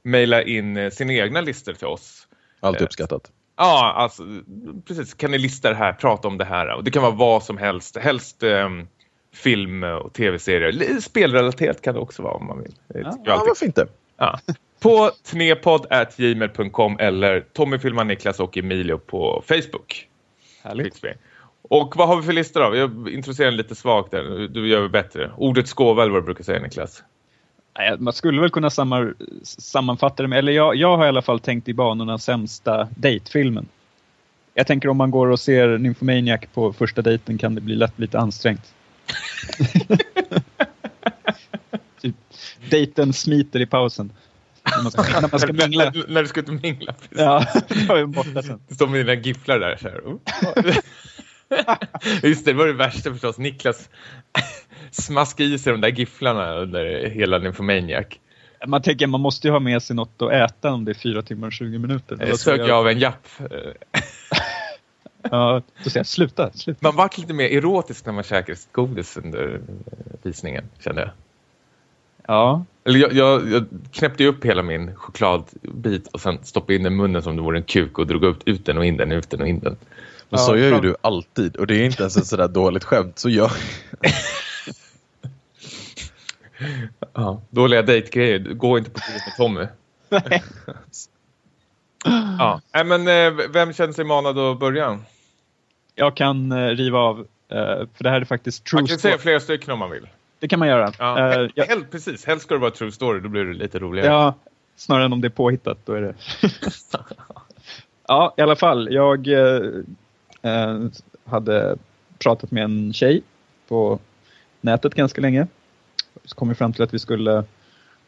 mejla in eh, sina egna listor till oss. Allt uppskattat. Eh, ja, alltså precis. Kan ni lista det här, prata om det här. Och det kan vara vad som helst. Helst... Eh, film och tv-serier. Spelrelaterat kan det också vara om man vill. Ja, ja varför inte? Ja. På tnepodd.gmail.com eller Tommy filmar Niklas och Emilio på Facebook. Härligt. Och vad har vi för listor då? Jag introducerar lite svagt där. Du gör det bättre. Ordet skåva eller vad du brukar säga Niklas? Man skulle väl kunna sammanfatta det med, eller jag, jag har i alla fall tänkt i banorna sämsta datefilmen. Jag tänker om man går och ser Nymphomaniac på första dejten kan det bli lätt lite ansträngt. Typ, dejten smiter i pausen. När man ska, när man ska mingla. när du ska ut och mingla. Precis. Ja, jag är borta sen. Du står med dina gifflar där. Så här. Just det, det var det värsta förstås. Niklas smaskade i sig de där gifflarna under hela Nymphomaniac. Man tänker man måste ju ha med sig något att äta om det är fyra timmar och 20 minuter. Jag söker jag av en japp. Ja, då säger jag sluta, sluta. Man var lite mer erotisk när man käkade godis under visningen, kände jag. Ja. Eller jag, jag, jag knäppte upp hela min chokladbit och sen stoppade in den i munnen som det vore en kuk och drog ut, ut den och in den, ut den och in den. Men ja, så gör ju du alltid och det är inte ens ett sådär dåligt skämt, så jag... ja, dåliga dejtgrejer, gå inte på tid med Tommy. ja, Nej, men eh, vem känner sig manad att börja? Jag kan eh, riva av, eh, för det här är faktiskt true Man kan säga flera stycken om man vill. Det kan man göra. Ja, uh, jag... precis, helst ska det vara true story, då blir det lite roligare. Ja, snarare än om det är påhittat, då är det... ja, i alla fall. Jag eh, hade pratat med en tjej på nätet ganska länge. Så kom vi fram till att vi skulle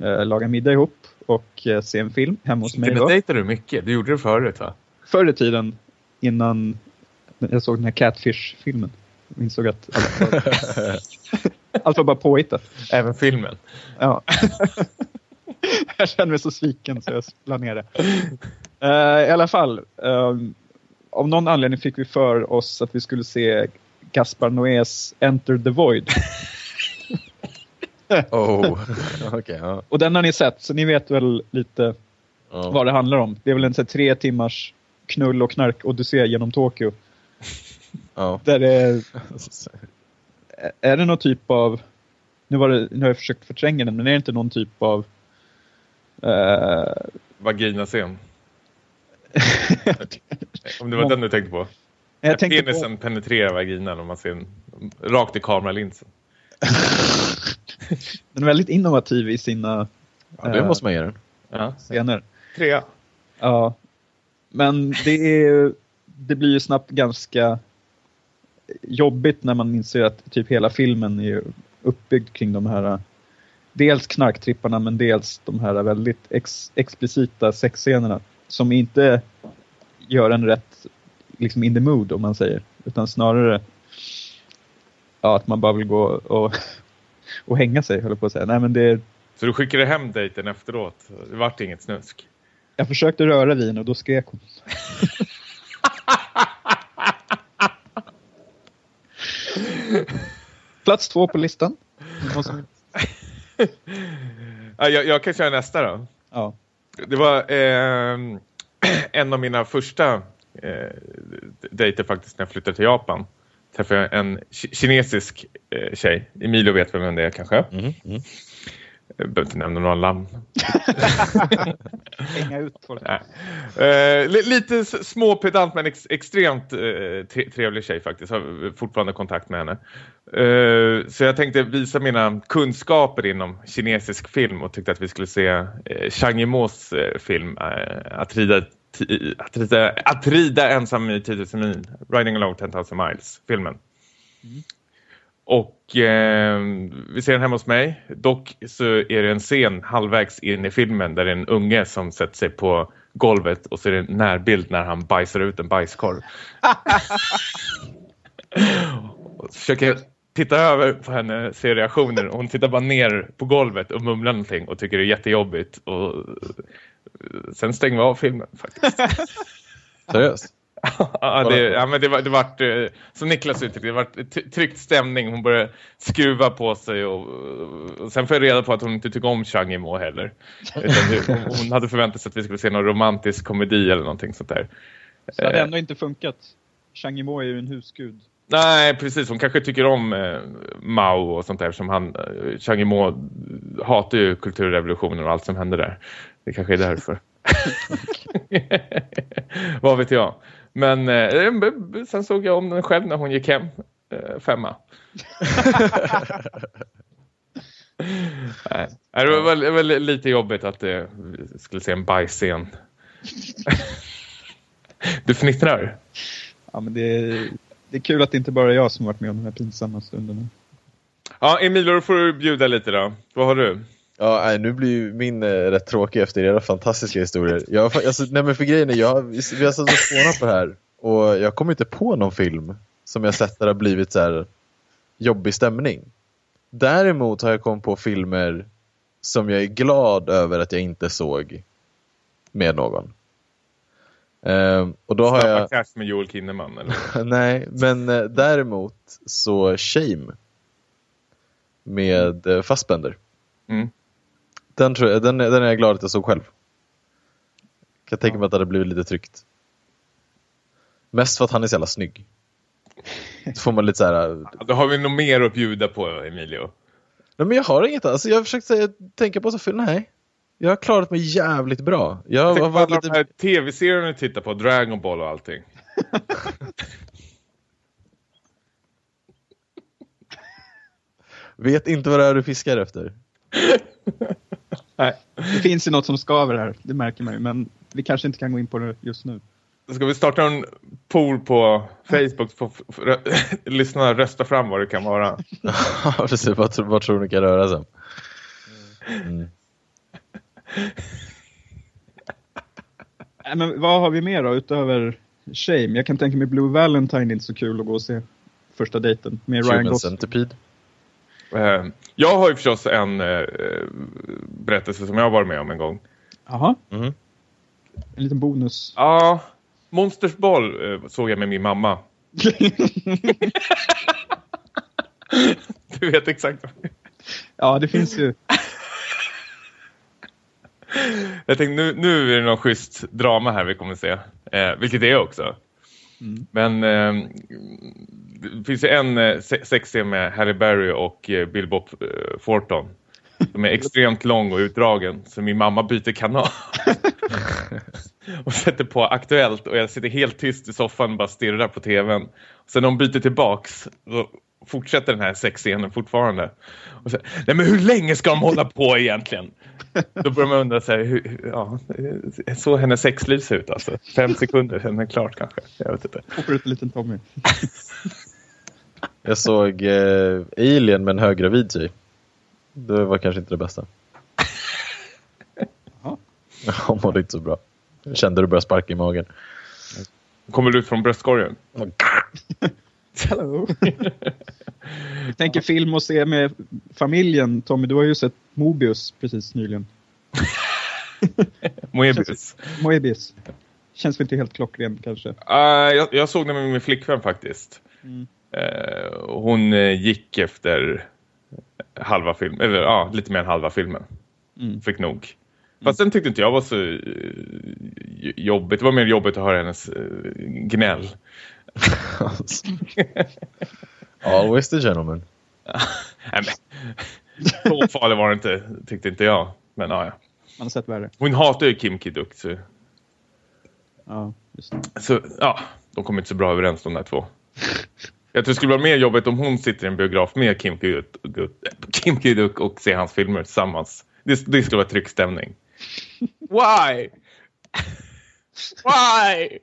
laga middag ihop och eh, se en film hemma hos mig. Dejtade du mycket? Du gjorde det förut va? Förr i tiden, innan jag såg den här Catfish-filmen. Jag insåg att allt var, allt var bara påhittat. Även filmen? Ja. jag känner mig så sviken så jag la ner det. Uh, I alla fall, um, av någon anledning fick vi för oss att vi skulle se Gaspar Noés Enter the Void. oh, okay, ja. Och den har ni sett, så ni vet väl lite oh. vad det handlar om. Det är väl en så tre timmars knull och knark odyssé genom Tokyo. Oh. Där det är, är det någon typ av nu, var det, nu har jag försökt förtränga den, men är det inte någon typ av uh, Vagina-scen? Om det var den du tänkte på. Jag tänkte penisen på... penetrerar vaginan om man ser en, rakt i kameralinsen. den är väldigt innovativ i sina ja, det måste man göra. Ja. scener. Trea. Ja. Men det, är, det blir ju snabbt ganska jobbigt när man inser att typ hela filmen är uppbyggd kring de här dels knarktripparna men dels de här väldigt ex, explicita sexscenerna som inte gör en rätt liksom in the mood om man säger. Utan snarare ja, att man bara vill gå och, och hänga sig, höll på att säga. Nej, men det... Så du skickade hem dejten efteråt? Det vart inget snusk? Jag försökte röra vin och då skrek hon. Plats två på listan. ja, jag, jag kan köra nästa då. Ja. Det var eh, en av mina första eh, dejter faktiskt när jag flyttade till Japan. Träffade jag en kinesisk eh, tjej. Emilio vet vem det är kanske. Mm, mm. Jag behöver inte nämna några namn. Hänga ut folk. Eh, lite småpedant men ex extremt eh, trevlig tjej faktiskt. Har fortfarande kontakt med henne. Eh, så jag tänkte visa mina kunskaper inom kinesisk film och tyckte att vi skulle se eh, Chang Yimous eh, film eh, att, rida, att, rida, att rida ensam i 10 000 mil. Riding along 10 000 miles, filmen. Mm. Och eh, vi ser den hemma hos mig. Dock så är det en scen halvvägs in i filmen där det är en unge som sätter sig på golvet och så är det en närbild när han bajsar ut en bajskorv. och försöker titta över på henne, se reaktioner. Hon tittar bara ner på golvet och mumlar någonting och tycker det är jättejobbigt. Och sen stänger vi av filmen faktiskt. Seriöst? ja, det, ja, men det var, det var eh, som Niklas uttryckte, det var tryckt stämning. Hon började skruva på sig och, och sen får jag reda på att hon inte tycker om Chang Yimou heller. Det, hon, hade förväntat sig att vi skulle se någon romantisk komedi eller någonting sånt där. Så det hade ändå inte funkat. Chang Yimou är ju en husgud. Nej, precis. Hon kanske tycker om eh, Mao och sånt där som han, eh, Chang Yimou hatar ju kulturrevolutionen och allt som hände där. Det kanske är därför. Vad vet jag. Men eh, sen såg jag om den själv när hon gick hem. Eh, femma. Nej, det var, väl, var lite jobbigt att det skulle se en bajsscen. du fnittrar? Ja, men det det är kul att det inte bara är jag som varit med om de här pinsamma stunderna. Ja, Emilio, då får du bjuda lite då. Vad har du? Ja, nej, nu blir ju min eh, rätt tråkig efter era fantastiska historier. Jag, alltså, nej, men för grejen är, jag, vi har satt och spånat på det här och jag kommer inte på någon film som jag sett där det har blivit så här jobbig stämning. Däremot har jag kommit på filmer som jag är glad över att jag inte såg med någon. Um, och då Snabba har jag... Cash med Joel Kinnaman eller? Nej, men uh, däremot så Shame med uh, Fassbender. Mm. Den, tror jag, den, den är jag glad att jag såg själv. Kan tänka mig att det hade blivit lite tryggt. Mest för att han är så jävla snygg. Då får man lite så här... Ja, då har vi nog mer att bjuda på, Emilio. Nej, men jag har inget. Alltså, jag har försökt säga, tänka på så film. Nej. Jag har klarat mig jävligt bra. Jag Tänk på lite... de här tv-serierna du tittar på. Dragon Ball och allting. Vet inte vad det är du fiskar efter. Nej, det finns ju något som skaver här. Det märker man ju. Men vi kanske inte kan gå in på det just nu. Ska vi starta en pool på Facebook för lyssna rösta fram vad det kan vara? Ja, precis. Vad, vad tror ni kan röra sig om? Men vad har vi mer då utöver Shame? Jag kan tänka mig Blue Valentine är inte så kul att gå och se första dejten med Ryan Gosling. Centipede. Uh, jag har ju förstås en uh, berättelse som jag har varit med om en gång. Jaha. Mm. En liten bonus. Ja, Monsters boll uh, såg jag med min mamma. du vet exakt. ja, det finns ju. Jag tänkte nu, nu är det någon schysst drama här vi kommer se. Eh, vilket det är också. Mm. Men eh, det finns ju en eh, sexscen med Halle Berry och eh, Bill Bob eh, Forton. Som är extremt lång och utdragen. Så min mamma byter kanal. och sätter på Aktuellt. Och jag sitter helt tyst i soffan och bara stirrar på tvn. Och sen när hon byter tillbaks så fortsätter den här sexscenen fortfarande. Och så, Nej men hur länge ska de hålla på egentligen? Då börjar man undra så här, hur, ja, så hennes sexliv ser ut alltså. Fem sekunder, sen är det klart kanske. Jag vet inte. Hoppar ut en liten Tommy. Jag såg eh, Alien med en höggravid tjej. Det var kanske inte det bästa. Hon mådde inte så bra. Jag kände det började sparka i magen. Kommer du ut från bröstkorgen? Hello. Jag tänker film och se med familjen. Tommy, du har ju sett Mobius precis nyligen. Moebius. Moebius. Känns väl inte helt klockren kanske? Uh, jag, jag, såg den med min flickvän faktiskt. Mm. Uh, hon uh, gick efter halva filmen, eller ja, lite mer än halva filmen. Mm. Fick nog. Fast mm. sen tyckte inte jag var så uh, jobbigt. Det var mer jobbigt att höra hennes gnäll. Always the gentleman. så farlig var det inte, tyckte inte jag. Men ja, ja. Man har sett värre. Hon hatar ju Kim Kiduk. Så... Ja, just det. Så ja, de kommer inte så bra överens de där två. Jag tror det skulle vara mer jobbigt om hon sitter i en biograf med Kim Kiduk, Kim Kiduk och ser hans filmer tillsammans. Det, det skulle vara tryckstämning. Why? Why?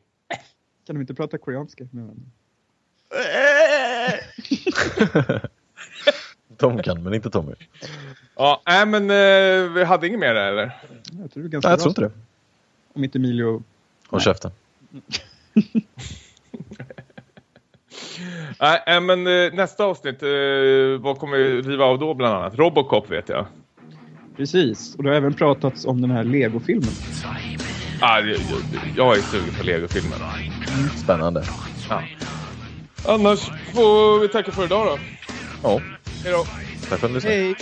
Kan de inte prata koreanska med varandra? De kan, men inte Tommy. Ja, nej men eh, vi hade inget mer där, eller? Jag tror det är ganska nej, jag tror inte det. Om inte Emilio... Håll käften. nej, men eh, nästa avsnitt, eh, vad kommer vi riva av då bland annat? Robocop vet jag. Precis, och det har även pratats om den här Lego-filmen. Ah, jag, jag är sugen på Lego-filmen. Mm. Spännande. Ja. Annars får vi tacka för idag då. Ja. Hej då. Tack för att du lyssnade. Hej.